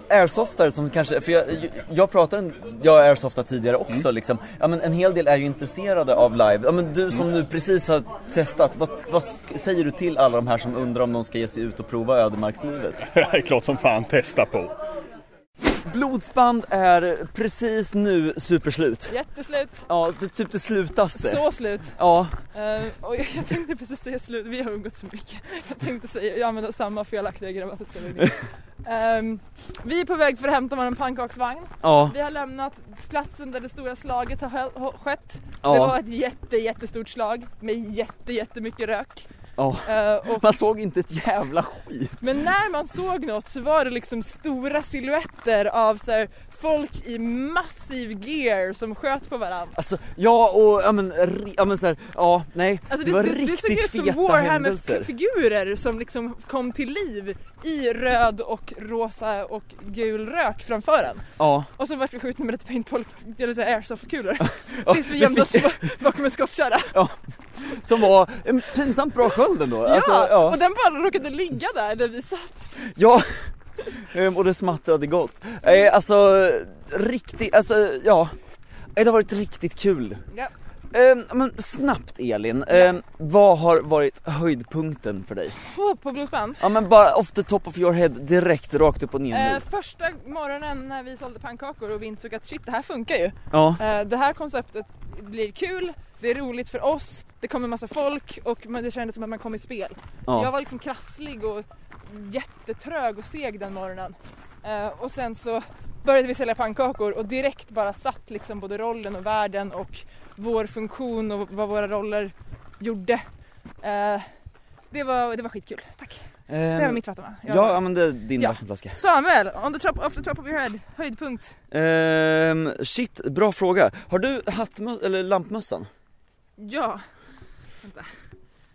airsoftare som kanske, för jag, jag pratar, jag har airsoftat tidigare också Mm. liksom. Ja men en hel del är ju intresserade av live. Ja men du som Mm. nu precis har testat, vad, vad säger du till alla de här som undrar om de ska ge sig ut och prova ödemarkslivet? Det är klart som fan testa på. Blodsband är precis nu superslut. Jätteslut. Ja, det är typ det slutaste. Så slut. Ja. Eh, och jag, jag tänkte precis säga slut, vi har umgåtts så mycket. Jag tänkte säga, jag använder samma felaktiga grammatiska mening. Ehm, vi är på väg för att hämta vår pannkaksvagn. Ja. Vi har lämnat platsen där det stora slaget har skett. Ja. Det var ett jätte, jättestort slag med jätte, jättemycket rök. Ja. Eh, och- Man såg inte ett jävla skit. Men när man såg något så var det liksom stora silhuetter av så här, folk i massiv gear som sköt på varandra. Alltså, ja och, ja men, ja men så här, ja, nej. Alltså det, var det, såg riktigt ut som feta händelser. Warhammer-figurer som liksom kom till liv i röd och rosa och gul rök framför en. Ja. Och så vart vi skjutna med lite paintball, eller så här airsoft-kulor. Ja, Tills vi det gömde oss bakom en skottkärra. Ja. Som var en pinsamt bra sköld ändå. Alltså, ja, ja. och den bara råkade ligga där där vi satt. Ja, och det smattrade gott. Eh, alltså, riktigt, alltså ja. Eh, Det har varit riktigt kul. Ja. Ehm, men snabbt Elin, ehm, vad har varit höjdpunkten för dig? På, på blodsband. Ja men bara off the top of your head, direkt rakt upp och ner Eh, nu. första morgonen när vi sålde pannkakor och vi insåg att shit det här funkar ju. Ja. Eh, det här konceptet blir kul, det är roligt för oss, det kommer massa folk och det kändes som att man kom i spel. Ja. Jag var liksom krasslig och jättetrög och seg den morgonen. Eh, och sen så började vi sälja pannkakor och direkt bara satt liksom både rollen och världen och vår funktion och vad våra roller gjorde. Eh, det, var, det var skitkul, tack. det var Ehm, mitt vatten va? Jag- Ja, ja men det är din Ja. vattenflaska. Samuel, on the top, off the top of your head, höjdpunkt. Ehm, shit, bra fråga. Har du hattmö- eller lampmössan? Ja, vänta.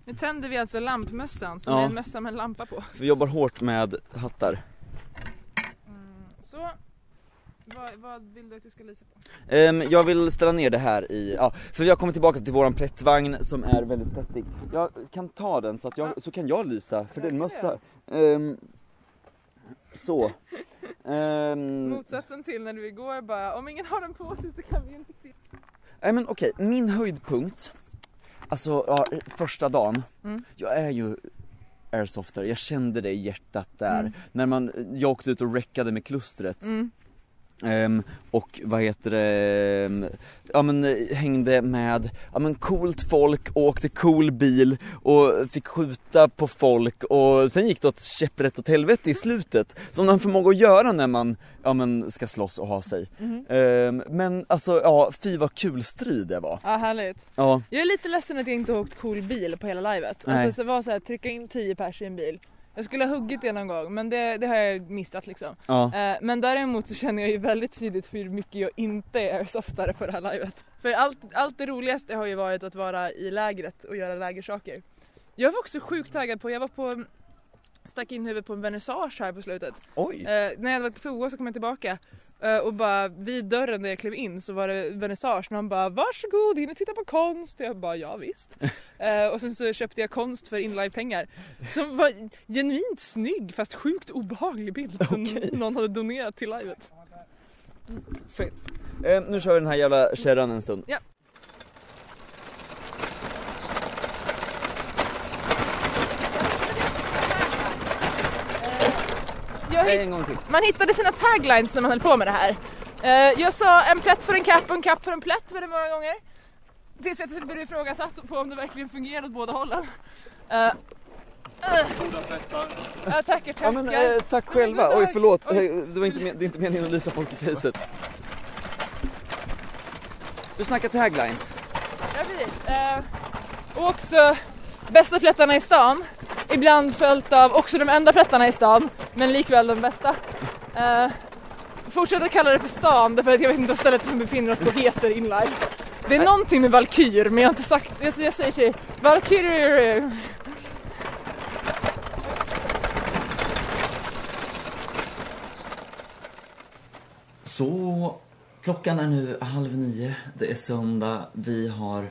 Nu tänder vi alltså lampmössan som Ja. är en mössa med en lampa på. Vi jobbar hårt med hattar. Så, vad, vad vill du att jag ska lysa på? Ehm, jag vill ställa ner det här i, ja, för vi har kommit tillbaka till våran plättvagn som är väldigt plättig. Jag kan ta den så att jag, så kan jag lysa, för det är en mössa. Ehm, så. Ehm, Motsatsen till när du igår bara, om ingen har den på sig så kan vi inte se. nej men okej, min höjdpunkt, alltså ja, första dagen, Mm. jag är ju airsoftare, jag kände det i hjärtat där. Mm. När man, jag åkte ut och räckade med klustret. Mm. Ehm, och vad heter det, ehm, ja men eh, hängde med, ja men coolt folk, åkte cool bil och fick skjuta på folk och sen gick det åt käpprätt åt helvete i slutet. Som man förmåga att göra när man, ja men ska slåss och ha sig. Mhm. Ehm, men alltså ja, fy vad kul strid det var. Ja, härligt. Ja. Jag är lite ledsen att jag inte har åkt cool bil på hela livet. Nej. Alltså det var så här, trycka in 10 pers i en bil. Jag skulle ha huggit det någon gång men det, det har jag missat liksom. Ja. Eh, men däremot så känner jag ju väldigt tydligt hur mycket jag inte är airsoftare på det här livet. För allt, allt det roligaste har ju varit att vara i lägret och göra lägersaker. Jag var också sjukt taggad på, jag var på stack in huvudet på en vernissage här på slutet. Oj! Eh, när jag hade varit på toa så kom jag tillbaka eh, och bara vid dörren där jag klev in så var det vernissage och han bara varsågod in och titta på konst och jag bara ja visst. Eh, och sen så köpte jag konst för inlive-pengar som var genuint snygg fast sjukt obehaglig bild som någon hade donerat till livet. Fett. Ehm, nu kör vi den här jävla kärran en stund. Ja. Hitt- en gång till. Man hittade sina taglines när man höll på med det här. Eh, jag sa en plätt för en kapp och en kapp för en plätt väldigt många gånger. Tills jag till slut blev ifrågasatt på om det verkligen fungerade åt båda hållen. Eh, Ja, tackar, tackar. Ja, men, eh, tack själva. Oj, förlåt. Eh, Det, var inte, men- det är inte meningen att lysa folk i facet. Du snackar taglines. Ja, precis. Eh, och också bästa plättarna i stan. Ibland följt av också de enda plättarna i stan, men likväl de bästa. Eh, fortsätt att kalla det för stan, därför att jag vet inte vad stället som befinner oss på heter inlive. Det är någonting med Valkyr, men jag har inte sagt, jag, jag säger till Valkyr. Så klockan är nu halv nio, det är söndag, vi har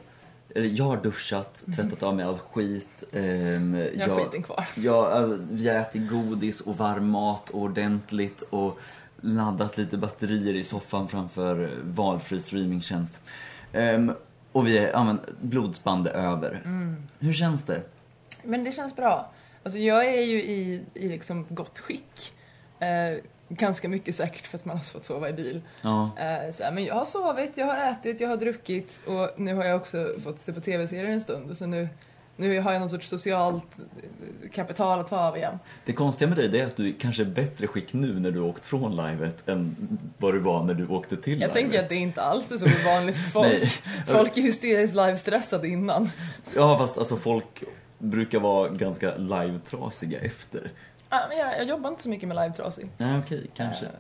jag har duschat, tvättat av mig all skit. ehm, Jag har skiten kvar. Jag, alltså, vi har ätit godis och varm mat ordentligt och laddat lite batterier i soffan framför valfri streamingtjänst. Ehm, och vi är, ja men, blodsband är över. Mm. Hur känns det? Men det känns bra. Alltså jag är ju i, i liksom gott skick. Eh, ganska mycket säkert för att man har fått sova i bil. Ja. Eh, så här, men jag har sovit, jag har ätit, jag har druckit och nu har jag också fått se på tv-serier en stund. Så nu, nu har jag någon sorts socialt kapital att ta av igen. Det konstiga med dig det är att du kanske är bättre skick nu när du har åkt från livet än vad du var när du åkte till Jag livet. tänker att det inte alls är så vanligt för folk. Folk är hysteriskt live-stressade innan. Ja fast alltså folk brukar vara ganska live-trasiga efter. Ah, men jag, jag jobbar inte så mycket med live-trasig. Nej okej, kanske. Eh,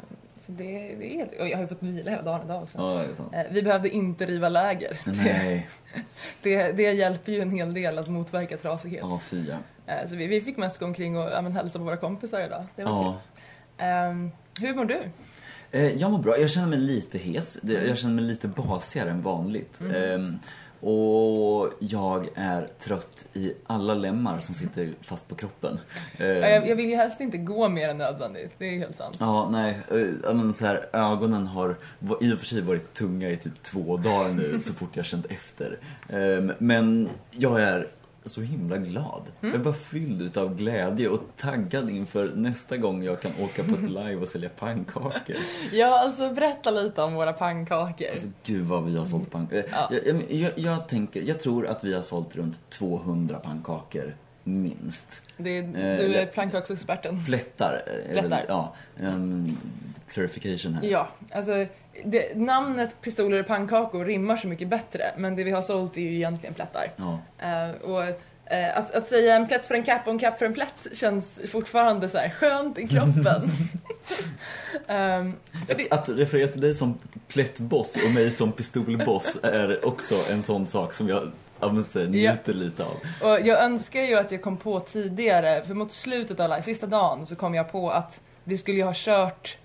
Så det, det är helt, och jag har ju fått vila hela dagen idag också. Ja, det är sant. Eh, Vi behövde inte riva läger. Nej. Det, det hjälper ju en hel del att motverka trasighet. Ja, fy ja. Eh, Så vi, vi fick mest gå omkring och ja, men, hälsa på våra kompisar idag. Det var Ja. kul. Ehm, hur mår du? Jag mår bra, jag känner mig lite hes. Det- Mm. Jag känner mig lite basigare än vanligt. Mm. Ehm, och jag är trött i alla lemmar som sitter fast på kroppen. Ehm, Ja, Jag, jag vill ju helst inte gå mer än nödvändigt, det är helt sant. Ja, nej. eh, men så här, ögonen har i och för sig varit tunga i typ två dagar nu så fort jag känt efter. Ehm, men jag är så himla glad. Mm. Jag är bara fylld utav glädje och taggad inför nästa gång jag kan åka på ett live och sälja pannkakor. Ja, alltså berätta lite om våra pannkakor. Alltså gud vad vi har sålt pannkakor. Ja. Jag, jag, jag, tänker, jag tror att vi har sålt runt 200 pannkakor minst. Det Eh, du är pannkaksexperten. Plättar. väl- Plättar. Ja. Um, clarification här. Ja, alltså det, namnet pistoler och pannkakor rimmar så mycket bättre men det vi har sålt är ju egentligen plättar. Ja. Eh, och eh, att, att säga en plätt för en kapp och en kapp för en plätt känns fortfarande så här skönt i kroppen. Ehm, för det, Att referera till dig som plättboss och mig som pistolboss är också en sån sak som jag ja, men, så, njuter lite av. och jag önskar ju att jag kom på tidigare, för mot slutet av sista dagen, så kom jag på att vi skulle ju ha kört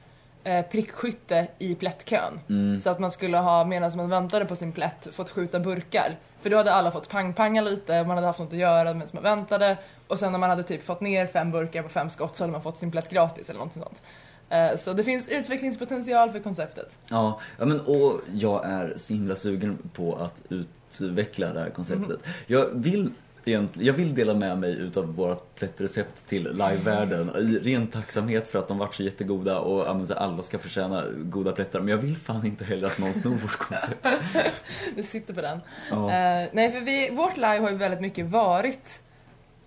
eh, prickskytte i plättkön. Mm. Så att man skulle ha, medan man väntade på sin plätt, fått skjuta burkar. För då hade alla fått pang-panga lite, man hade haft något att göra medan man väntade. Och sen när man hade typ fått ner fem burkar på fem skott så hade man fått sin plätt gratis eller något sånt. Eh, Så det finns utvecklingspotential för konceptet. Ja, ja men och jag är så himla sugen på att utveckla det här konceptet. Mhm. Jag vill egentligen, jag vill dela med mig utav vårt plättrecept till livevärlden i ren tacksamhet för att de varit så jättegoda och alla ska förtjäna goda plättar. Men jag vill fan inte heller att någon snor vårt koncept. Du sitter på den. Ja. Eh, nej, för vi, vårt live har ju väldigt mycket varit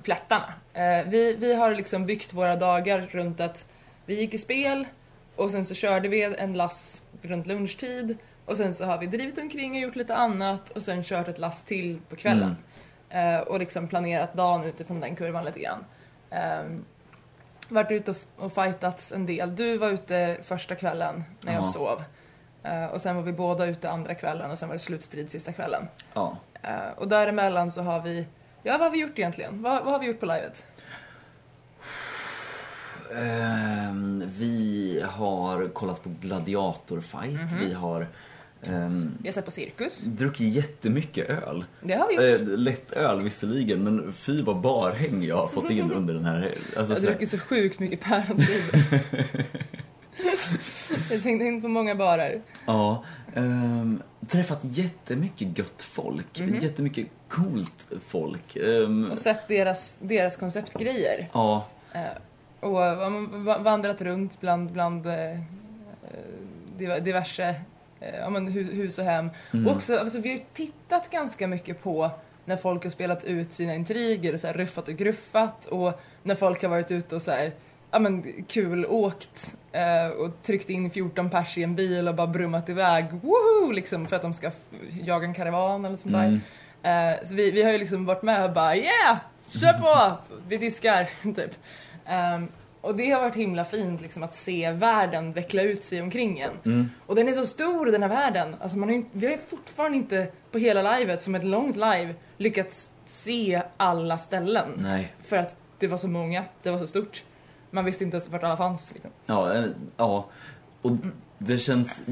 plättarna. Eh, vi, vi har liksom byggt våra dagar runt att vi gick i spel och sen så körde vi en lass runt lunchtid och sen så har vi drivit omkring och gjort lite annat och sen kört ett lass till på kvällen. Eh, och liksom planerat dagen utifrån den kurvan lite grann. Eh, varit ute och, och fightats en del. Du var ute första kvällen när jag Ja. sov. Eh, och sen var vi båda ute andra kvällen och sen var det slutstrid sista kvällen. Ja. Eh, och däremellan så har vi, ja vad har vi gjort egentligen? Vad, vad har vi gjort på livet? Ehm, vi har kollat på gladiatorfight, Mhm. vi har ehm, Vi har sett på cirkus. druckit jättemycket öl. Det har vi gjort. Eh, lätt öl visserligen, men fy vad barhäng jag har fått in under den här helgen. jag Alltså, har så här- druckit så sjukt mycket päronsider. jag har hängt in på många barer. Ja, ehm, träffat jättemycket gött folk, Mhm. jättemycket coolt folk. Ehm, Och sett deras, deras konceptgrejer. ja, Eh, och vandrat runt bland, bland div- diverse ja, men hu- hus och hem. Mm. Och också, alltså, vi har ju tittat ganska mycket på när folk har spelat ut sina intriger och så här ruffat och gruffat och när folk har varit ute och så här, ja men kul åkt eh, och tryckt in 14 pers i en bil och bara brummat iväg, woho, liksom för att de ska jaga en karavan eller sånt där. Mm. Eh, så vi, vi har ju liksom varit med och bara yeah, kör på, vi diskar, typ. Ehm, och det har varit himla fint liksom att se världen veckla ut sig omkring en. Mm. Och den är så stor den här världen. Alltså man har vi har fortfarande inte på hela livet, som ett långt live, lyckats se alla ställen. Nej. För att det var så många, det var så stort. Man visste inte ens vart alla fanns liksom. Ja, eh, ja. Och det känns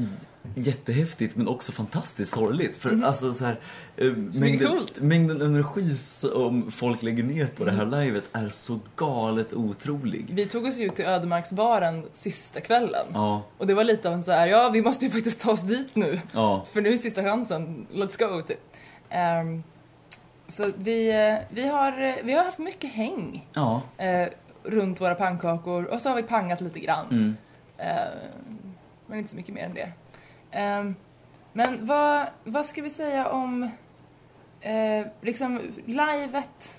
jättehäftigt men också fantastiskt sorgligt. För Mhm. alltså så här, eh, mängden, mängden energi som folk lägger ner på det här livet är så galet otrolig. Vi tog oss ju till Ödemarksbaren sista kvällen. Ja, Och det var lite av en så här, ja vi måste ju faktiskt ta oss dit nu. ja. För nu är sista chansen, let's go typ. Ehm, så vi, eh, vi, har, eh, vi har haft mycket häng Ja. eh, runt våra pannkakor och så har vi pangat lite grann. Mm. Eh, men inte så mycket mer än det. Ehm, men vad, vad ska vi säga om eh, liksom livet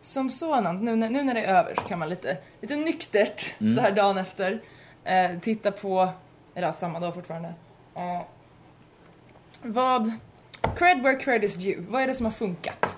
som sådant? Nu, när- nu när det är över så kan man lite, lite nyktert Mm. så här dagen efter eh, titta på, eller ja, samma dag fortfarande. Eh, vad, cred where cred is due, vad är det som har funkat?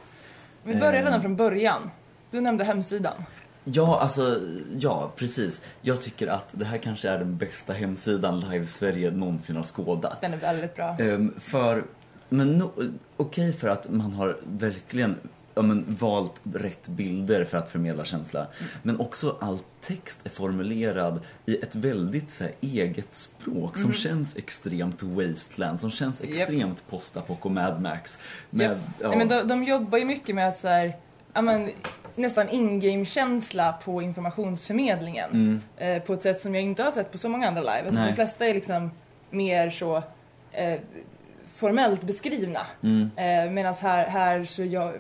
Vi börjar redan Ehm. från början. Du nämnde hemsidan. Ja, alltså, ja, precis. Jag tycker att det här kanske är den bästa hemsidan Live Sverige någonsin har skådat. Den är väldigt bra. Ehm, för, men no, okej för att man har verkligen ja, men, valt rätt bilder för att förmedla känsla. Mm. Men också all text är formulerad i ett väldigt så här, eget språk som Mhm. känns extremt wasteland, som känns extremt post-apoc och Mad Max. Med, Japp. ja, Nej, men de, de jobbar ju mycket med att så här, ja, men, nästan in-game-känsla på informationsförmedlingen. Mm. Eh, på ett sätt som jag inte har sett på så många andra live. Alltså, Nej. de flesta är liksom mer så eh, formellt beskrivna. Mm. Eh, Medan här, här så jag,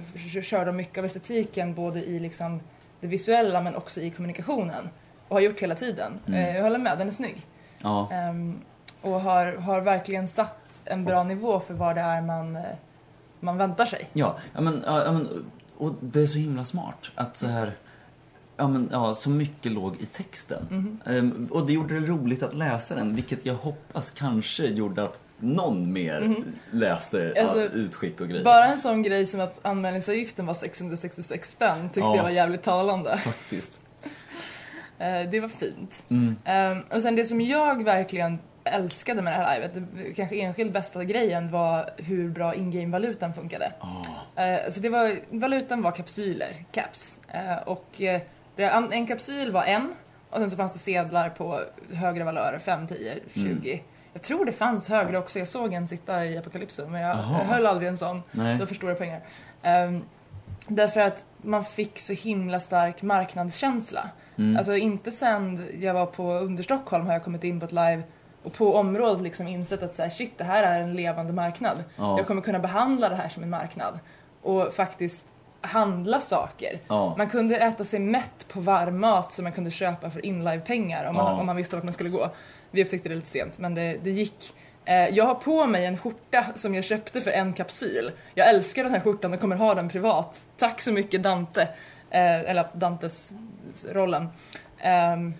kör de mycket av estetiken både i liksom det visuella men också i kommunikationen. Och har gjort hela tiden. Mm. Eh, jag håller med, den är snygg. ja. Ehm, och har, har verkligen satt en bra nivå för vad det är man, eh, man väntar sig. Ja, men, ja, men och det är så himla smart att så här Ja men ja, så mycket låg i texten. Mhm. Ehm, och det gjorde det roligt att läsa den, vilket jag hoppas kanske gjorde att någon mer Mhm. läste Alltså, utskick och grejer. Bara en sån grej som att anmälningsavgiften var 666 spänn tyckte Ja. jag var jävligt talande. Faktiskt. Eh, det var fint. Mm. Ehm, och sen det som jag verkligen älskade med det här livet, det kanske enskilt bästa grejen var hur bra in-game-valutan funkade. Eh, så det var, valutan var kapsyler, caps. Eh, och eh, det, en kapsyl var en och sen så fanns det sedlar på högre valörer, 5, 10, 20. Mm. Jag tror det fanns högre också, jag såg en sitta i Apocalypso men jag, jag höll aldrig en sån. Nej. Det var för stora pengar. Ehm, därför att man fick så himla stark marknadskänsla. Mm. Alltså inte sen jag var på Understockholm har jag kommit in på ett live och på området liksom insett att så här, shit det här är en levande marknad. Ja. Jag kommer kunna behandla det här som en marknad. Och faktiskt handla saker. Ja. Man kunde äta sig mätt på varm mat som man kunde köpa för inlive-pengar om Ja. om man visste vart man skulle gå. Vi upptäckte det lite sent men det, det gick. Eh, Jag har på mig en skjorta som jag köpte för en kapsyl. Jag älskar den här skjortan och kommer ha den privat. Tack så mycket Dante. Eh, Eller Dantes rollen. Ehm,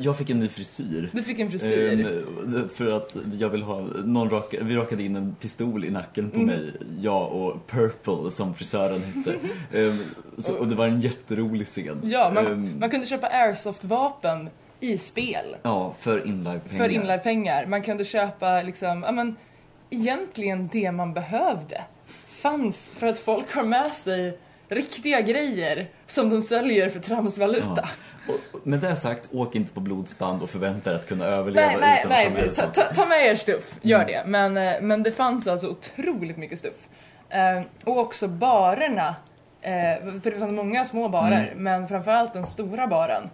Jag fick en ny frisyr. Du fick en frisyr. Ehm, för att jag vill ha, någon raka, vi rakade in en pistol i nacken på Mm. mig, jag och Purple som frisören hette. Ehm, så, och det var en jätterolig scen. Ja, man, Ehm, man kunde köpa airsoft-vapen i spel. ja, för inlive-pengar. För inlive-pengar. Man kunde köpa liksom, ja men egentligen det man behövde fanns för att folk har med sig riktiga grejer som de säljer för tramsvaluta. Med det sagt, åk inte på blodsband och förvänta er att kunna överleva Nej, nej, utan att ha med nej, er ta, sånt. ta, ta med er stuff, gör Mm. det. Men, eh, men det fanns alltså otroligt mycket stuff. Eh, och också barerna, eh, för det fanns många små barer, Mm. men framförallt den stora baren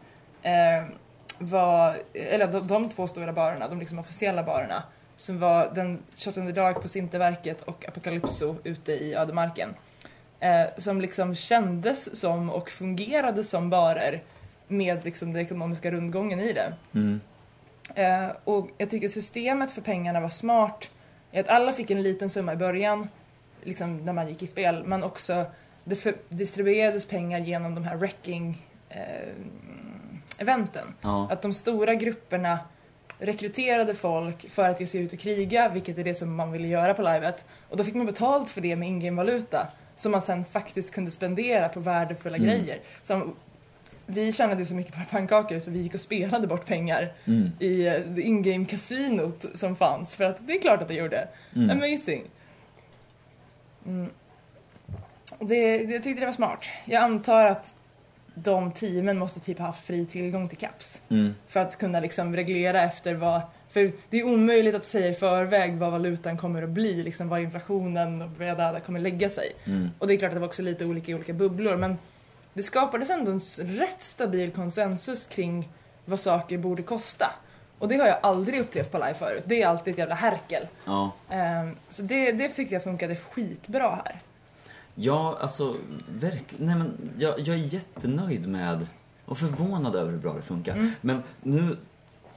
var, eller de, de två stora barerna, de liksom officiella barerna, som var den Shot in the Dark på Sinterverket och Apocalypso ute i ödemarken. Eh, som liksom kändes som och fungerade som barer med liksom den ekonomiska rundgången i det. Mm. Eh, och jag tycker systemet för pengarna var smart. i Att alla fick en liten summa i början liksom när man gick i spel, men också det för, distribuerades pengar genom de här wrecking eh, eventen. Ja. Att de stora grupperna rekryterade folk för att ge sig ut och kriga, vilket är det som man ville göra på livet. Och då fick man betalt för det med in-game-valuta som man sen faktiskt kunde spendera på värdefulla Mm. grejer. Som, vi tjänade så mycket på pannkakor så vi gick och spelade bort pengar Mm. i eh, det in-game-kasinot som fanns. För att det är klart att det gjorde. Mm. Amazing. Mm. Det, det, jag tyckte det var smart. Jag antar att de teamen måste typ ha haft fri tillgång till caps. Mm. För att kunna liksom reglera efter vad... För det är omöjligt att säga i förväg vad valutan kommer att bli, liksom var inflationen och vad kommer lägga sig. Mm. Och det är klart att det var också lite olika i olika bubblor men det skapades ändå en rätt stabil konsensus kring vad saker borde kosta. Och det har jag aldrig upplevt på live förut. Det är alltid ett jävla härkel. Ja. Ehm, så det, det tyckte jag funkade skitbra här. Ja, alltså verkligen. Nej men jag, jag är jättenöjd med och förvånad över hur bra det funkar. Mm. Men nu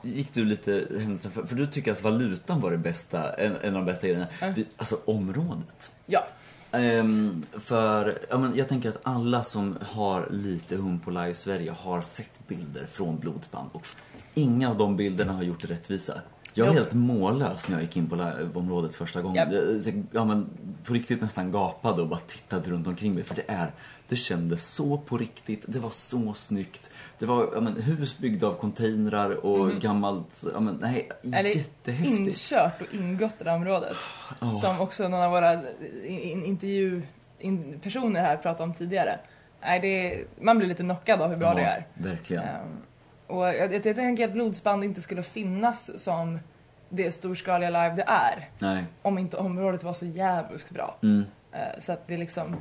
gick du lite händelsen för, för du tycker att valutan var det bästa, en, en av de bästa grejerna. Vi, alltså området. Ja. Ehm, för ja, men jag tänker att alla som har lite hum på Live Sverige har sett bilder från blodsband och inga av de bilderna har gjort det rättvisa. Jag var helt mållös när jag gick in på liveområdet första gången. Jag- så- Ja, men på riktigt nästan gapade och bara tittade runt omkring mig för det är, det kändes så på riktigt, det var så snyggt. Det var ja, men, hus byggda av containrar och Mhm. gammalt, ja men nej, Eller jättehäftigt. inkört och ingått i det här området. Ja. Som också någon av våra in, intervju in, personer här pratade om tidigare. Nej, det är, man blir lite knockad av hur bra Ja, det är. Verkligen. Ehm, och jag, jag, jag tänker att blodsband inte skulle finnas som det storskaliga live det är. Nej. Om inte området var så jävligt bra. Mm. Eh, så att det liksom,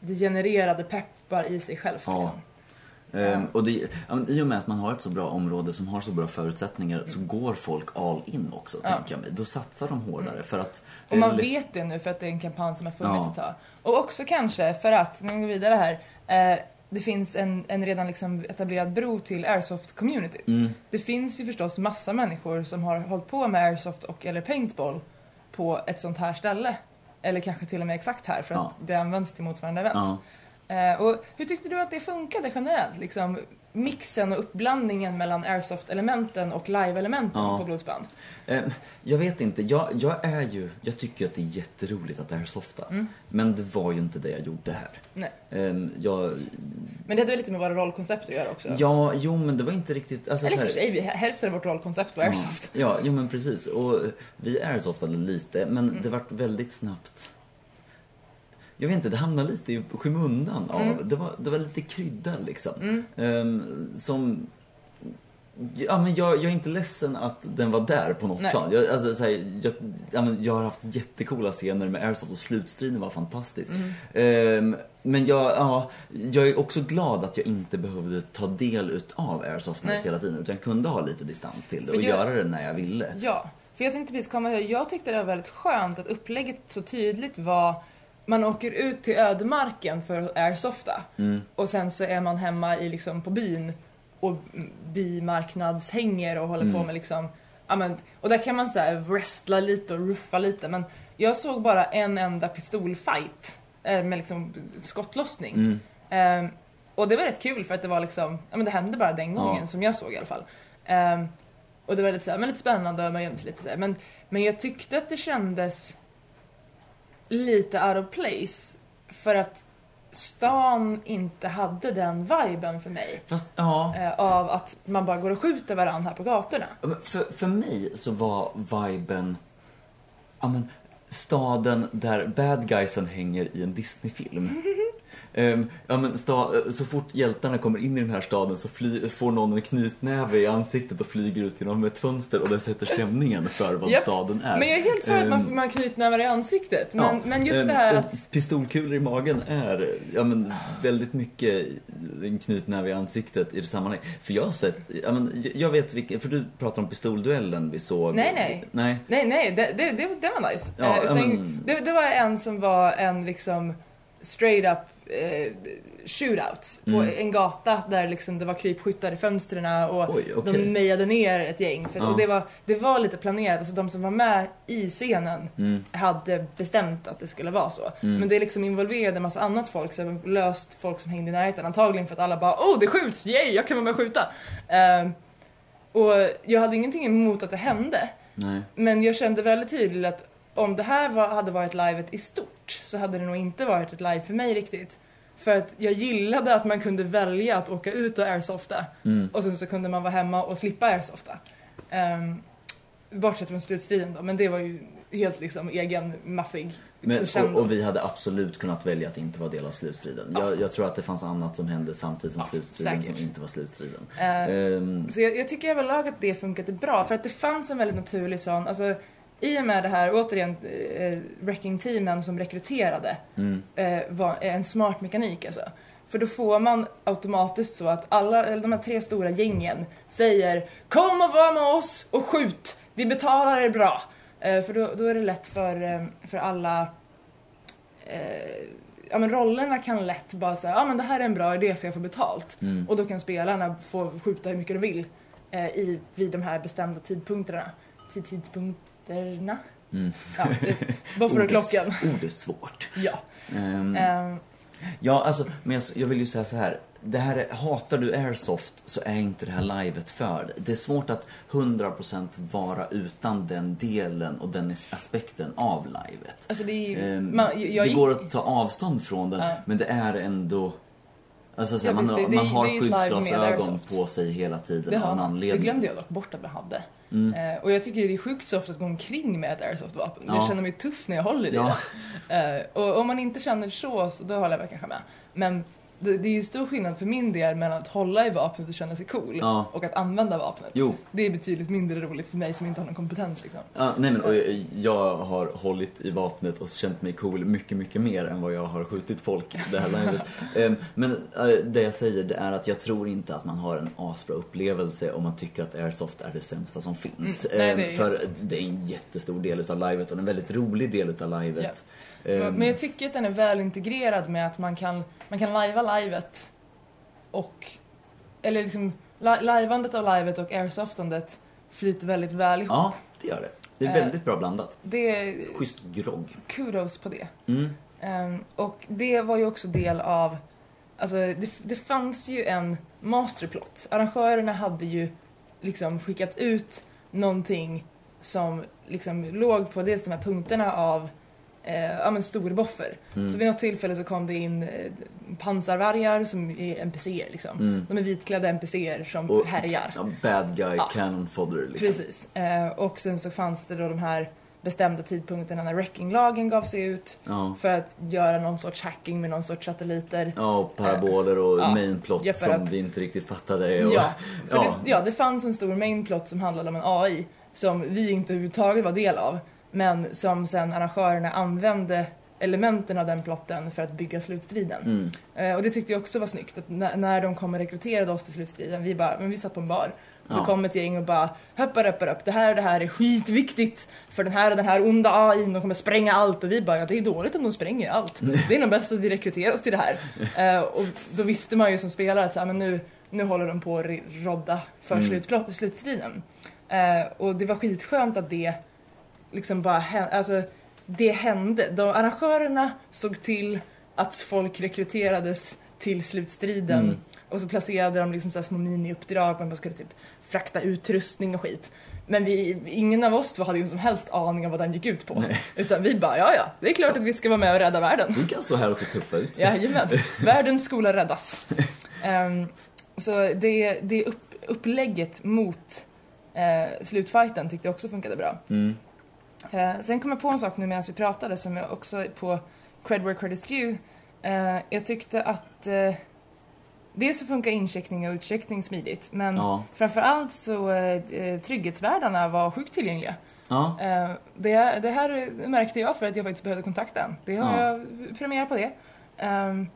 det genererade peppar i sig självt Ja. liksom. Ehm, och det, I och med att man har ett så bra område som har så bra förutsättningar så går folk all in också, Ja. tänker jag mig. Då satsar de hårdare för att... Och man vet det nu för att det är en kampanj som har funnits Ja. ett tag. Och också kanske för att, vi går vidare här, eh, det finns en, en redan liksom etablerad bro till Airsoft-communityt. Mm. Det finns ju förstås massa människor som har hållit på med Airsoft och eller paintball på ett sånt här ställe. Eller kanske till och med exakt här för att Ja. det används till motsvarande event. Ja. Eh, och hur tyckte du att det funkade generellt? Liksom, mixen och uppblandningen mellan Airsoft-elementen och live-elementen Ja. på blodsband? Ehm, jag vet inte, jag, jag är ju, jag tycker att det är jätteroligt att airsofta. Mm. Men det var ju inte det jag gjorde här. Nej. Ehm, jag, Men det hade väl lite med våra rollkoncept att göra också? ja, jo men det var inte riktigt, alltså Eller så för här- sig, hälften av vårt rollkoncept var airsoft. Ja, ja, jo men precis. Och vi airsoftade lite, men Mm. det vart väldigt snabbt. Jag vet inte, det hamnade lite i skymundan av, Mm. det, var, det var lite krydda liksom. Mm. Ehm, som, ja men jag, jag är inte ledsen att den var där på något Nej. plan. Jag, alltså, så här, jag, ja, men jag har haft jättecoola scener med airsoft och slutstriden var fantastisk. Mm. Ehm, men jag, ja, jag är också glad att jag inte behövde ta del utav airsoft hela tiden utan jag kunde ha lite distans till det och jag- göra det när jag ville. Ja, för jag tänkte precis komma. Jag tyckte det var väldigt skönt att upplägget så tydligt var man åker ut till ödemarken för att airsofta Mm. och sen så är man hemma i liksom på byn och bymarknadshänger och håller Mm. på med liksom ja, men, och där kan man så här wrestla lite och ruffa lite men jag såg bara en enda pistolfight eh, med liksom skottlossning. Mm. Ehm, och det var rätt kul för att det var liksom, ja men det hände bara den gången Ja. som jag såg i alla fall. Ehm, och det var lite, så här, men lite spännande och man gömde sig lite så här. Men, men jag tyckte att det kändes lite out of place för att stan inte hade den viben för mig. Fast, ja. Eh, av att man bara går och skjuter varandra här på gatorna. För, för mig så var viben, ja men, staden där bad guysen hänger i en Disney-film. Ehm, ja, men så fort hjältarna kommer in i den här staden så får någon en knytnäve i ansiktet och flyger ut genom ett fönster och det sätter stämningen för vad Japp. staden är. Men jag är helt för att man, Ehm, man knytnävar i ansiktet. Men, ja, men just ehm, det här att... Pistolkulor i magen är ja, men, väldigt mycket en knytnäve i ansiktet i det sammanhanget. För jag har sett, ja, men, jag vet vilken, för du pratar om pistolduellen vi såg. Nej, nej. Nej. Nej, nej, det, det, det, var nice. Ja, Eh, utan men- det, det var en som var en liksom straight up eh, shootouts på Mm. en gata där liksom det var krypskyttar i fönstren och Oj, okej. de mejade ner ett gäng. För, Ja. och det, var, det var lite planerat, alltså de som var med i scenen Mm. hade bestämt att det skulle vara så. Mm. Men det liksom involverade en massa annat folk, så löst folk som hängde i närheten. Antagligen för att alla bara åh det skjuts, yay jag kan vara med och skjuta. Ehm, och jag hade ingenting emot att det hände. Nej. Men jag kände väldigt tydligt att om det här var, hade varit livet i stort så hade det nog inte varit ett live för mig riktigt. För att jag gillade att man kunde välja att åka ut och airsofta Mm. och sen så kunde man vara hemma och slippa airsofta. Um, bortsett från slutstriden då, men det var ju helt liksom egen maffig. Men, och, och vi hade absolut kunnat välja att inte vara del av slutstriden. Jag, jag tror att det fanns annat som hände samtidigt som slutstriden säkert. som inte var slutstriden. Eh, Ehm, Så jag, jag tycker överlag att det funkade bra för att det fanns en väldigt naturlig sån, alltså i och med det här, återigen, eh, wrecking-teamen som rekryterade Mm. eh, var en smart mekanik alltså. För då får man automatiskt så att alla, eller de här tre stora gängen säger Kom och var med oss och skjut! Vi betalar er bra! Eh, för då, då är det lätt för, eh, för alla eh, Ja men rollerna kan lätt bara säga, ja men det här är en bra idé för jag får betalt. Mm. Och då kan spelarna få skjuta hur mycket de vill eh, i, vid de här bestämda tidpunkterna. Tid, tidpunkterna? Mm. Ja, Ord är- klockan. Ord är svårt. Ja. Ehm, Ehm, Ja, alltså, men jag, jag vill ju säga så här. Det här är, hatar du airsoft så är inte det här livet för dig. Det är svårt att 100% vara utan den delen och den aspekten av livet. Alltså det ju- Ehm, man- jag- jag det går att ta avstånd från det, Ja. men det är ändå... Alltså, så här, Ja, man, det- man har skyddsglasögon på sig hela tiden det av en anledning. Det glömde jag dock bort att vi hade. Mm. Eh, och jag tycker det är sjukt soft att gå omkring med ett airsoft-vapen. Ja. Jag känner mig tuff när jag håller i Ja. det. Eh, och om man inte känner så, så då håller jag väl kanske med. Men det, det är ju stor skillnad för min del mellan att hålla i vapnet och känna sig cool Ja. och att använda vapnet. Jo. Det är betydligt mindre roligt för mig som inte har någon kompetens liksom. Ja, nej men och jag, jag har hållit i vapnet och känt mig cool mycket, mycket mer än vad jag har skjutit folk det här livet. Ehm, men eh, det jag säger det är att jag tror inte att man har en asbra upplevelse om man tycker att airsoft är det sämsta som finns. Mm, nej, det Ehm, för det är en jättestor del utav livet och en väldigt rolig del utav livet. Ehm, Men jag tycker att den är väl integrerad med att man kan, man kan lajva livet och... Eller liksom, li- lajvandet av livet och airsoftandet flyter väldigt väl ihop. Ja, det gör det. Det är Eh, väldigt bra blandat. Det är Schysst grogg. kudos på det. Mm. Ehm, och det var ju också del av, alltså det, det fanns ju en masterplot. Arrangörerna hade ju liksom skickat ut någonting som liksom låg på dels de här punkterna av eh, ja, men storboffer. Mm. Så vid något tillfälle så kom det in eh, pansarvargar som är NPCer liksom. Mm. De är vitklädda NPCer som Och- härjar. Ja, bad guy Ja. cannon fodder liksom. Precis. Eh, och sen så fanns det då de här bestämda tidpunkterna när wreckinglagen gav sig ut Ja. för att göra någon sorts hacking med någon sorts satelliter. Ja, och paraboler och Eh, ja, mainplot som vi inte riktigt fattade. Och, Ja, ja. Det, ja, det fanns en stor mainplot som handlade om en AI som vi inte överhuvudtaget var del av. Men som sen arrangörerna använde elementen av den plotten för att bygga slutstriden. Mm. Eh, och det tyckte jag också var snyggt. Att när, när de kom och rekryterade oss till slutstriden, vi bara, men vi satt på en bar. Ja. det kom ett gäng och bara hoppar upp, upp, det här och det här är skitviktigt. För den här och den här onda AI, de kommer spränga allt. Och vi bara, ja det är dåligt om de spränger allt. Det är nog bäst att vi rekryteras till det här. Eh, och då visste man ju som spelare att så här, men nu, nu håller de på att rodda för Mm. slutstriden. Eh, och det var skitskönt att det liksom bara alltså det hände. De, arrangörerna såg till att folk rekryterades till slutstriden Mm. och så placerade de liksom så små miniuppdrag, man skulle typ frakta utrustning och skit. Men vi, ingen av oss två hade ju som helst aning om vad den gick ut på. Nej. Utan vi bara, ja ja, det är klart att vi ska vara med och rädda världen. Vi kan stå här och se tuffa ut. Jajamän, världens skola räddas. Ehm, så det, det upp, upplägget mot uh, slutfighten tyckte jag också funkade bra. Mm. Eh, sen kom jag på en sak nu medan vi pratade som jag också på cred where credit's due. Eh, jag tyckte att uh, dels så funkar incheckning och utcheckning smidigt men Ja. framförallt så uh, trygghetsvärdarna var sjukt tillgängliga. Ja. Eh, det, det här märkte jag för att jag faktiskt behövde kontakta en. Det har Ja. jag premiär på det. Ehm,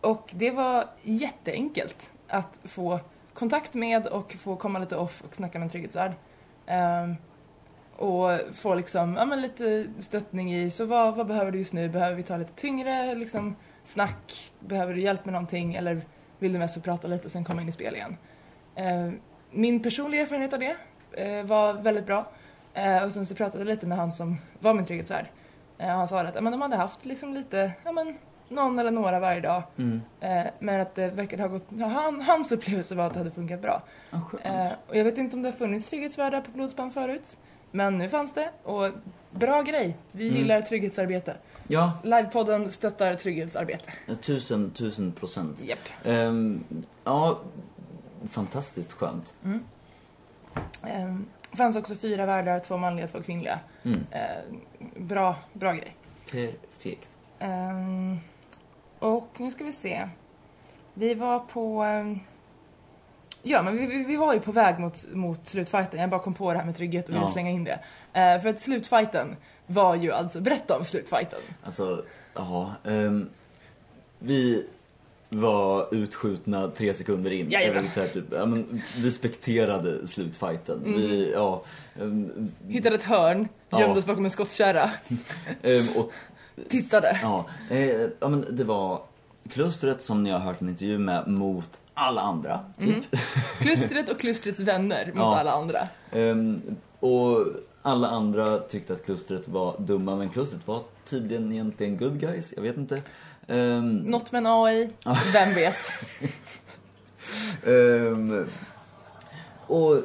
och det var jätteenkelt att få kontakt med och få komma lite off och snacka med en trygghetsvärd. Och få liksom, ja, men lite stöttning i, så vad, vad behöver du just nu? Behöver vi ta lite tyngre liksom, snack, behöver du hjälp med någonting eller vill du mest få prata lite och sen komma in i spel igen. Eh, min personliga erfarenhet av det eh, var väldigt bra. Eh, och sen så pratade jag lite med han som var min trygghetsvärd. Eh, han sa att men de hade haft liksom lite, ja men någon eller några varje dag. Mm. Eh, men att det verkade ha gått, han, hans upplevelse var att det hade funkat bra. Eh, och jag vet inte om det har funnits trygghetsvärdar på Blodsband förut. Men nu fanns det och bra grej. Vi Mm. gillar trygghetsarbete. Ja. Livepodden stöttar trygghetsarbete. Tusen, tusen procent. Japp. Ehm, ja, fantastiskt skönt. Mm. Eh, fanns också fyra värdar, två manliga, två kvinnliga. Mm. Eh, bra, bra grej. Perfekt. Ehm, och nu ska vi se. Vi var på... ehm, ja, men vi, vi, var ju på väg mot, mot slutfighten. Jag bara kom på det här med trygghet och ville Ja. slänga in det. Eh, för att slutfighten var ju alltså... Berätta om slutfighten. Alltså, ja. ehm, vi var utskjutna tre sekunder in. Jajamän. Vill säga typ, ja, men, vi spekterade slutfighten. Mm. Vi, ja, ehm, Hittade ett hörn, gömde oss bakom en skottkärra. ehm, och, Tittade. Ja, eh, ja, men det var klustret som ni har hört en intervju med mot alla andra. Typ. Mm. Klustret och klustrets vänner mot Ja. alla andra. Ehm, och alla andra tyckte att klustret var dumma, men klustret var tydligen egentligen good guys, jag vet inte. Um, Något med en AI, vem vet? Ehm, och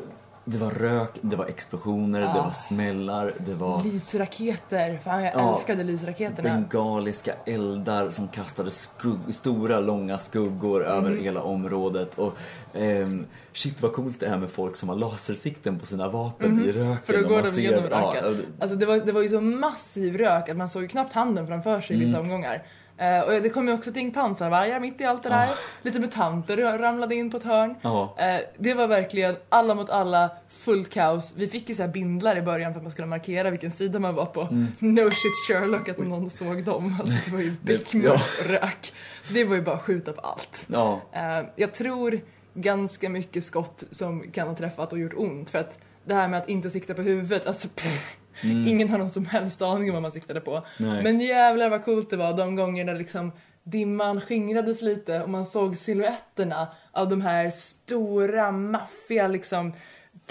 det var rök, det var explosioner, Ja. det var smällar, det var Lysraketer, fan jag Ja. älskade lysraketerna. bengaliska eldar som kastade skugg, stora långa skuggor över Mm. hela området. Och ehm, shit vad coolt det är med folk som har lasersikten på sina vapen Mhm. i röken. För då går de ser- igenom ja, röken. Alltså det var, det var ju så massiv rök att man såg knappt handen framför sig i vissa Mm. omgångar. Eh, och det kom ju också ett gäng pansarvargar mitt i allt det där. Ja. Lite mutanter ramlade in på ett hörn. Ja. Eh, det var verkligen alla mot alla, fullt kaos. Vi fick ju så bindlar i början för att man skulle markera vilken sida man var på. Mm. No shit Sherlock att någon såg dem. Alltså det var ju beckmörkt och rök. Så det var ju bara att skjuta på allt. Ja. Eh, jag tror ganska mycket skott som kan ha träffat och gjort ont för att det här med att inte sikta på huvudet, alltså pff, Mm. ingen har någon som helst aning om vad man siktade på. Nej. Men jävlar vad coolt det var de gångerna liksom dimman skingrades lite och man såg silhuetterna av de här stora, maffiga, liksom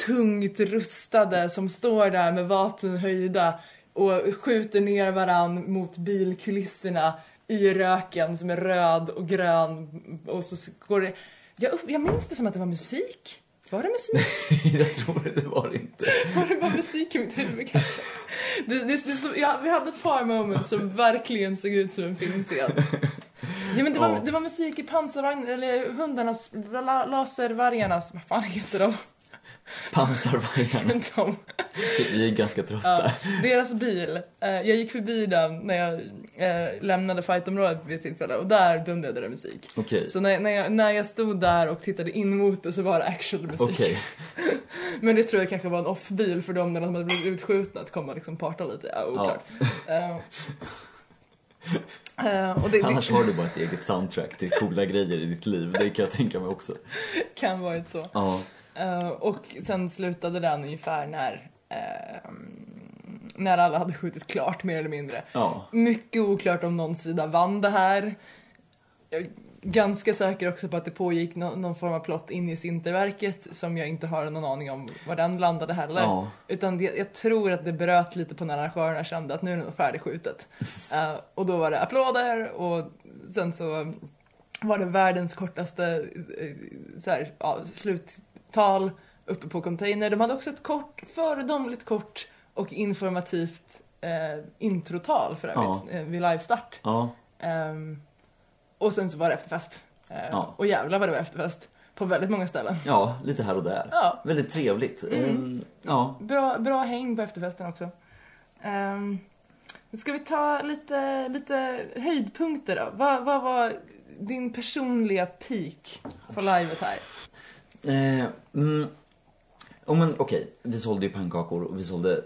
tungt rustade som står där med vapnen höjda och skjuter ner varann mot bilkulisserna i röken som är röd och grön och så går det... Jag, upp, jag minns det som att det var musik. Var det musik? jag tror det var det inte. Var det bara musik i mitt huvud kanske? Det, det, det, så, ja, vi hade ett par moments som verkligen såg ut som en filmscen. Ja men det var, Ja. det var musik i pansarvagn, eller hundarnas, la, laservargarnas, vad fan heter de? Pansarvargarna. de Shit, vi är ganska trötta. ja, deras bil, eh, jag gick förbi den när jag eh, lämnade fightområdet vid ett tillfälle och där dundrade det musik. Okej. Så när, när, jag, när jag stod där och tittade in mot det så var det actual musik. Okej. Men det tror jag kanske var en off-bil för dem när de hade blivit utskjutna att komma och liksom parta lite. Ja, oklart. Eh, och det, Annars har du bara ett eget soundtrack till coola grejer i ditt liv. Det kan jag tänka mig också. kan varit så. Ja. Eh, och sen slutade den ungefär när eh, när alla hade skjutit klart mer eller mindre. Ja. Mycket oklart om någon sida vann det här. Jag är ganska säker också på att det pågick nå- någon form av plott in i Sinterverket som jag inte har någon aning om var den landade heller. Ja. Utan det, jag tror att det bröt lite på när arrangörerna kände att nu är det nog färdigskjutet. Eh, och då var det applåder och sen så var det världens kortaste så här, ja, sluttal uppe på container. De hade också ett kort, föredömligt kort och informativt eh, introtal för övrigt Ja. eh, vid livestart. Ja. Ehm, och sen så var det efterfest. Eh, Ja. Och jävlar vad det var efterfest. På väldigt många ställen. Ja, lite här och där. Ja. Väldigt trevligt. Mm. Ehm, ja. Bra, bra häng på efterfesten också. Um, nu ska vi ta lite, lite höjdpunkter då. Vad, vad var din personliga peak på livet här? Eh, mm, oh, men okej, vi sålde ju pannkakor och vi sålde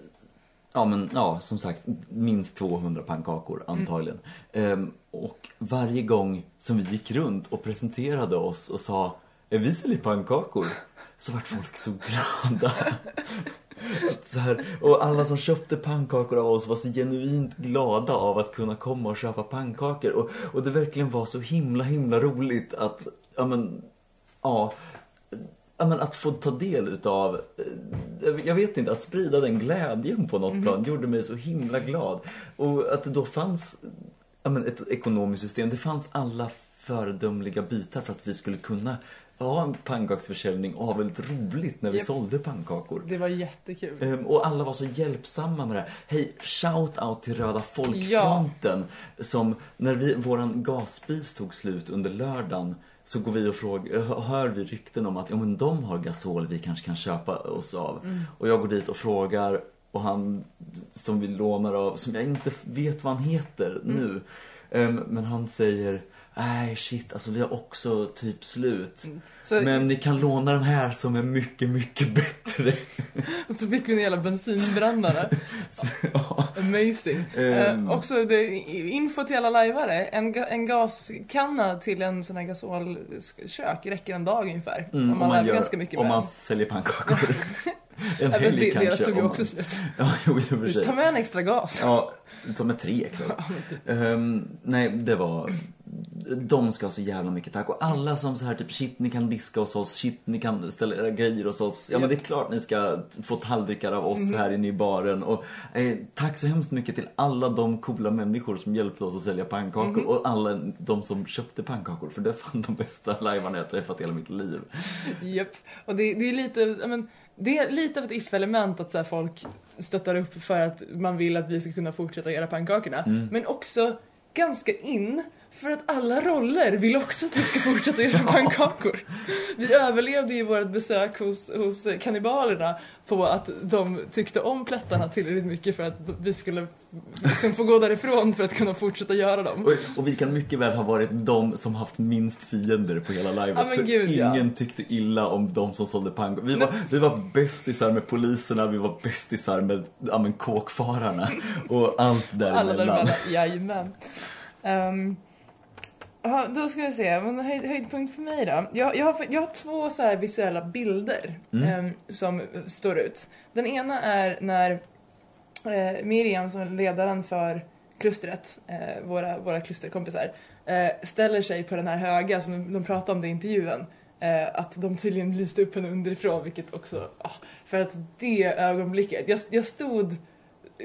Ja men ja, som sagt, minst 200 pannkakor antagligen. Ehm, och varje gång som vi gick runt och presenterade oss och sa Är vi säljer pannkakor? Så vart folk så glada. Så här, och alla som köpte pannkakor av oss var så genuint glada av att kunna komma och köpa pannkakor. Och, och det verkligen var så himla, himla roligt att, ja men, ja, ja, men att få ta del utav, eh, jag vet inte, att sprida den glädjen på något Mhm. plan gjorde mig så himla glad. Och att det då fanns ja, men ett ekonomiskt system, det fanns alla föredömliga bitar för att vi skulle kunna ha en pannkaksförsäljning och ha väldigt roligt när vi Japp. sålde pannkakor. Det var jättekul. Ehm, och alla var så hjälpsamma med det här. Hej, shout out till Röda Folkfronten som när vi, våran gasspis tog slut under lördagen så går vi och frågar, hör vi rykten om att ja, men de har gasol vi kanske kan köpa oss av. Mm. Och jag går dit och frågar och han som vi lånar av, som jag inte vet vad han heter Mm. nu. Ehm, men han säger Nej shit, alltså vi har också typ slut. Mm. Så- Men ni kan låna den här som är mycket, mycket bättre. Och så fick vi en jävla bensinbrännare. Amazing. Ehm. Eh, också det, info till alla lajvare. En, en gaskanna till en sån här gasolkök räcker en dag ungefär. Mm, om man, lajvar ganska mycket om med man säljer pannkakor. en Ja, helg det- kanske. deras tog ju om också man- slut. Ja, jo, i och för sig. Ta med en extra gas. Ja, ta med tre extra. Ehm, nej, det var... De ska ha så jävla mycket tack. Och alla som så här typ shit ni kan diska hos oss, shit ni kan ställa era grejer hos oss. Ja men det är klart ni ska få tallrikar av oss Mhm. här inne i baren. Och eh, tack så hemskt mycket till alla de coola människor som hjälpte oss att sälja pannkakor. Mhm. Och alla de som köpte pannkakor. För det är fan de bästa lajvarna jag träffat i hela mitt liv. Japp. Och det, det är lite, ja, men, det är lite av ett if-element att så folk stöttar upp för att man vill att vi ska kunna fortsätta göra pannkakorna. Mm. Men också ganska in för att alla roller vill också att vi ska fortsätta göra pannkakor. Vi överlevde ju vårt besök hos, hos kannibalerna på att de tyckte om plättarna tillräckligt mycket för att vi skulle liksom få gå därifrån för att kunna fortsätta göra dem. Och, och vi kan mycket väl ha varit de som haft minst fiender på hela livet. Ja, för gud, ja. ingen tyckte illa om de som sålde pannkakor. Vi var, vi var bästisar med poliserna, vi var bästisar med ja, men, kåkfararna och allt däremellan. Alla däremellan, jajamän. Um, ja, då ska vi se, men höjd, höjdpunkt för mig då. Jag, jag, har, jag har två så visuella bilder Mm. ehm, som står ut. Den ena är när eh, Miriam som är ledaren för klustret, eh, våra, våra klusterkompisar, eh, ställer sig på den här höga som de, de pratade om det i intervjun. Eh, att de tydligen lyste upp henne underifrån vilket också, ah, för att det ögonblicket, jag, jag stod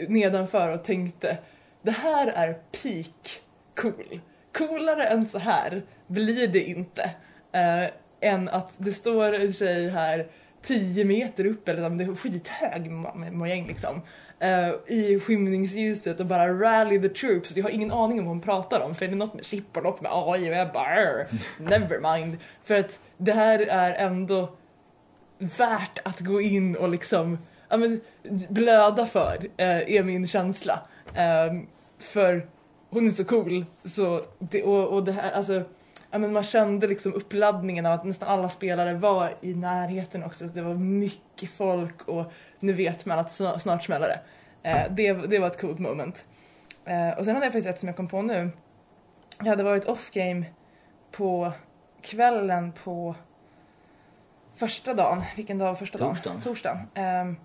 nedanför och tänkte det här är peak cool. Coolare än så här blir det inte. Eh, än att det står en tjej här 10 meter upp, eller det är skithög mojäng liksom. eh, I skymningsljuset och bara rally the troops. Jag har ingen aning om vad hon pratar om för är det något med chip och något med AI och jag bara never mind. För att det här är ändå värt att gå in och liksom ja, men, blöda för, eh, är min känsla. Ehm, för hon är så cool. Så det, och, och det här, alltså, ja, men man kände liksom uppladdningen av att nästan alla spelare var i närheten också. Så det var mycket folk och nu vet man att sna- snart smäller det. Eh, det. Det var ett coolt moment. Eh, och sen hade jag faktiskt ett som jag kom på nu. Jag hade varit off game på kvällen på första dagen, vilken dag var första dagen? Torsdagen. Ehm,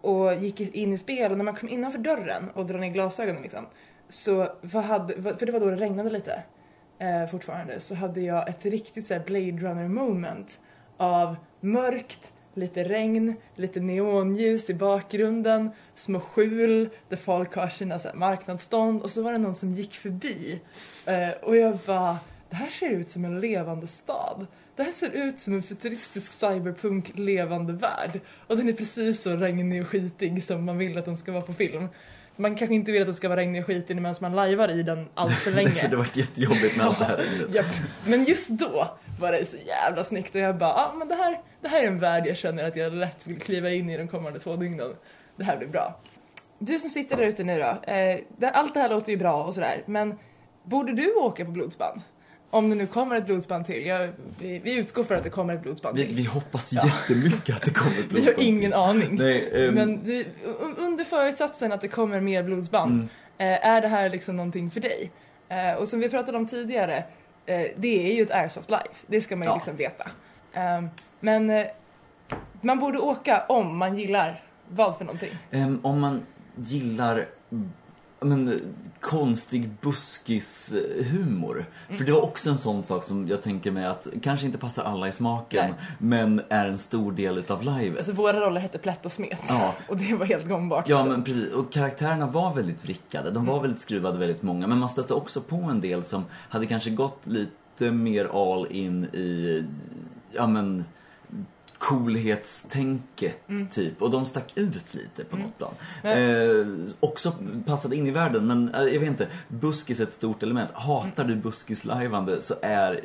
och gick in i spel och när man kom innanför dörren och drar ner glasögonen liksom. Så vad hade, för det var då det regnade lite eh, fortfarande, så hade jag ett riktigt så här Blade Runner moment av mörkt, lite regn, lite neonljus i bakgrunden, små skjul där folk har sina så här, marknadsstånd och så var det någon som gick förbi eh, och jag bara, det här ser ut som en levande stad. Det här ser ut som en futuristisk cyberpunk levande värld. Och den är precis så regnig och skitig som man vill att den ska vara på film. Man kanske inte vill att den ska vara regnig och skitig medan man lajvar i den allt för länge. för det var jättejobbigt med allt det här. Japp. Men just då var det så jävla snyggt och jag bara, ah, men det här, det här är en värld jag känner att jag lätt vill kliva in i de kommande två dygnen. Det här blir bra. Du som sitter där ute nu då, eh, det, allt det här låter ju bra och sådär, men borde du åka på blodsband? Om det nu kommer ett blodsband till. Jag, vi, vi utgår för att det kommer ett blodsband Vi, till. vi hoppas jättemycket att det kommer ett Vi har blodsband. ingen aning. Nej, ehm, Men vi, un- under förutsatsen att det kommer mer blodsband, Mm. eh, är det här liksom någonting för dig? Eh, och som vi pratade om tidigare, eh, det är ju ett Airsoft Live. Det ska man ju Ja. liksom veta. Ehm, men man borde åka om man gillar Vad för någonting? Ehm, om man gillar ja, men, konstig buskis-humor. För det var också en sån sak som jag tänker mig att kanske inte passar alla i smaken, Nej. men är en stor del utav livet. Alltså våra roller hette Plätt och Smet. Ja. Och det var helt gångbart. Ja liksom. men precis, och karaktärerna var väldigt vrickade, de var Mm. väldigt skruvade väldigt många men man stötte också på en del som hade kanske gått lite mer all in i, ja men coolhetstänket Mm. typ och de stack ut lite på något plan. Men- Eh, också passade in i världen men eh, jag vet inte, buskis är ett stort element. Hatar du buskislajvande så är,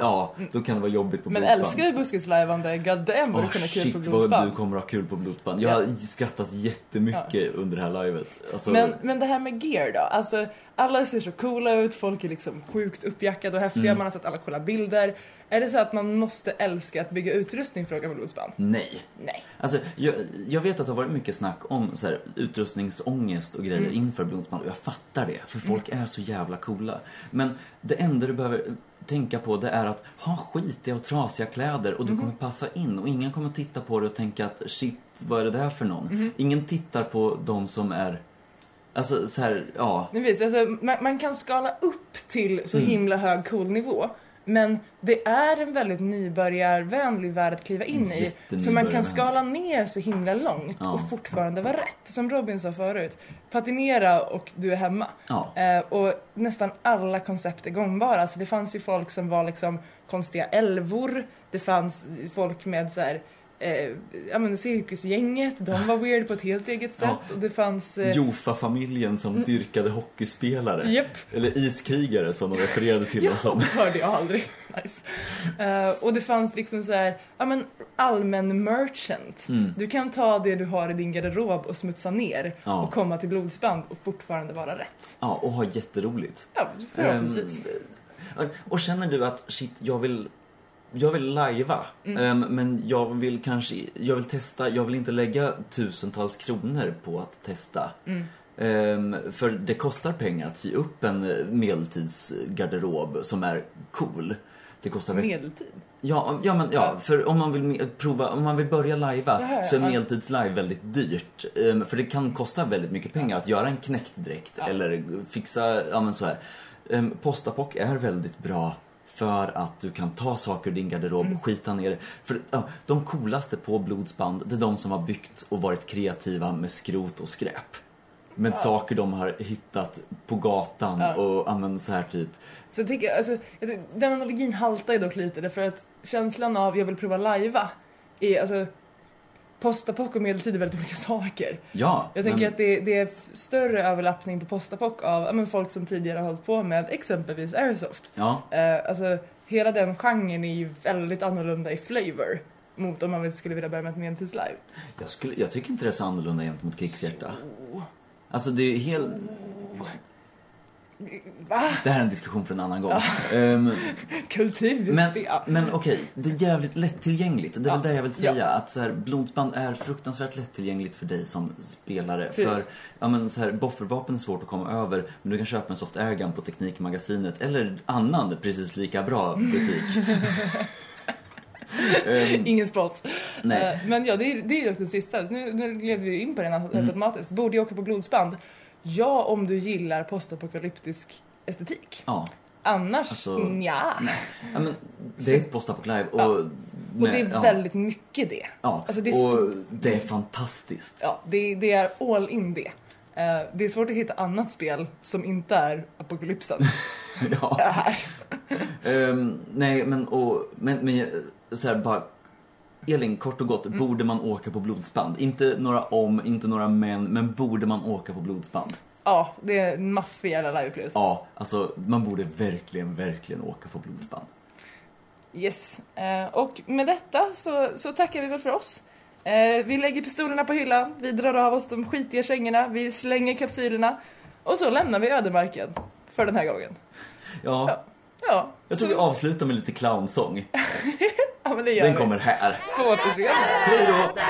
ja då kan det vara jobbigt på Men blodband. älskar du buskislajvande, god damn vad du Åh kunde ha kul shit på vad du blodsband. kommer ha kul på blodband. Jag Ja. har skrattat jättemycket under det här livet. Alltså, Men, men det här med gear då? Alltså, alla ser så coola ut, folk är liksom sjukt uppjackade och häftiga, Mm. man har sett alla coola bilder. Är det så att man måste älska att bygga utrustning för att åka på blodsband? Nej. Nej. Alltså, jag, jag vet att det har varit mycket snack om så här, utrustningsångest och grejer Mm. inför blodband och jag fattar det, för folk är så jävla coola. Men det enda du behöver tänka på det är att ha skitiga och trasiga kläder och du Mhm. kommer passa in och ingen kommer titta på dig och tänka att shit, vad är det där för någon? Mhm. Ingen tittar på de som är, alltså så här, ja. Vet, alltså, man, man kan skala upp till så Mm. himla hög cool nivå. Men det är en väldigt nybörjarvänlig värld att kliva in i. För man kan skala ner så himla långt Ja. och fortfarande vara rätt. Som Robin sa förut, patinera och du är hemma. Ja. Eh, och nästan alla koncept är gångbara. Så det fanns ju folk som var liksom konstiga älvor. Det fanns folk med så här, eh, ja men cirkusgänget, de var weird på ett helt eget sätt. Ja. Och det fanns... Eh, Jofa-familjen som dyrkade hockeyspelare. Japp. Eller iskrigare som de refererade till dem som. hörde jag aldrig. Nice. Eh, och det fanns liksom så här, ja men allmän merchant. Mm. Du kan ta det du har i din garderob och smutsa ner Ja. och komma till blodsband och fortfarande vara rätt. Ja, och ha jätteroligt. Ja, förhoppningsvis. Ehm, och känner du att shit, jag vill jag vill lajva, Mm. ehm, men jag vill kanske, jag vill testa, jag vill inte lägga tusentals kronor på att testa. Mm. Ehm, för det kostar pengar att sy upp en eh, medeltidsgarderob som är cool. Det kostar Medeltid? Ja, ja, men, ja, för om man vill prova, om man vill börja lajva Ja, så är ja. medeltidslive väldigt dyrt. Ehm, för det kan kosta väldigt mycket pengar att göra en knäcktdräkt eller fixa, ja men så här. Um, Postapock är väldigt bra för att du kan ta saker ur din garderob, Mm. skita ner det. För ja, de coolaste på blodsband, det är de som har byggt och varit kreativa med skrot och skräp. Med Ja. saker de har hittat på gatan Ja. och men så här typ. Så jag tycker, alltså, jag den analogin haltar ju dock lite därför att känslan av jag vill prova lajva är alltså Postapock och medeltid är väldigt olika saker. Ja, Jag tänker men- att det, det är större överlappning på postapock av ja, men folk som tidigare har hållit på med exempelvis airsoft. Ja. Eh, alltså hela den genren är ju väldigt annorlunda i flavor mot om man skulle vilja börja med ett medeltidslive. Jag, skulle, jag tycker inte det är så annorlunda gentemot krigshjärta. Alltså det är helt... Va? Det här är en diskussion för en annan gång. Ja. Ehm, Kultur, men men okej, det är jävligt lättillgängligt. Det är väl Ja. det jag vill säga. Ja. Att så här, blodsband är fruktansvärt lättillgängligt för dig som spelare. Precis. För ja, men, så här, boffervapen är svårt att komma över. Men du kan köpa en soft airgun på Teknikmagasinet. Eller annan precis lika bra butik. Ehm, Ingen spons. Nej. Eh, Men ja, det är, det är ju den sista. Nu, nu gled vi in på den Mm. automatiskt. Borde jag åka på blodsband? Ja, om du gillar postapokalyptisk estetik. ja. Annars, Alltså, nja. ja men, det är ett postapock live och... Ja. Och det är ja. väldigt mycket det. Ja, Alltså, det är och det är fantastiskt. Ja, det, det är all in det. Eh, det är svårt att hitta annat spel som inte är apokalypsen. Ja. Här. Ehm, nej, men, och, men, men så här, bara... Elin, kort och gott, Mm. borde man åka på blodsband? Inte några om, inte några men, men borde man åka på blodsband? Ja, det är en maffig jävla liveupplevelse. Ja, alltså man borde verkligen, verkligen åka på blodsband. Yes. Eh, och med detta så, så tackar vi väl för oss. Eh, vi lägger pistolerna på hyllan, vi drar av oss de skitiga kängorna, vi slänger kapsylerna och så lämnar vi ödemarken för den här gången. Ja, Ja. Jag tror vi avslutar med lite clownsång. ja, men det gör Den vi. kommer här. På återseende. Hej då!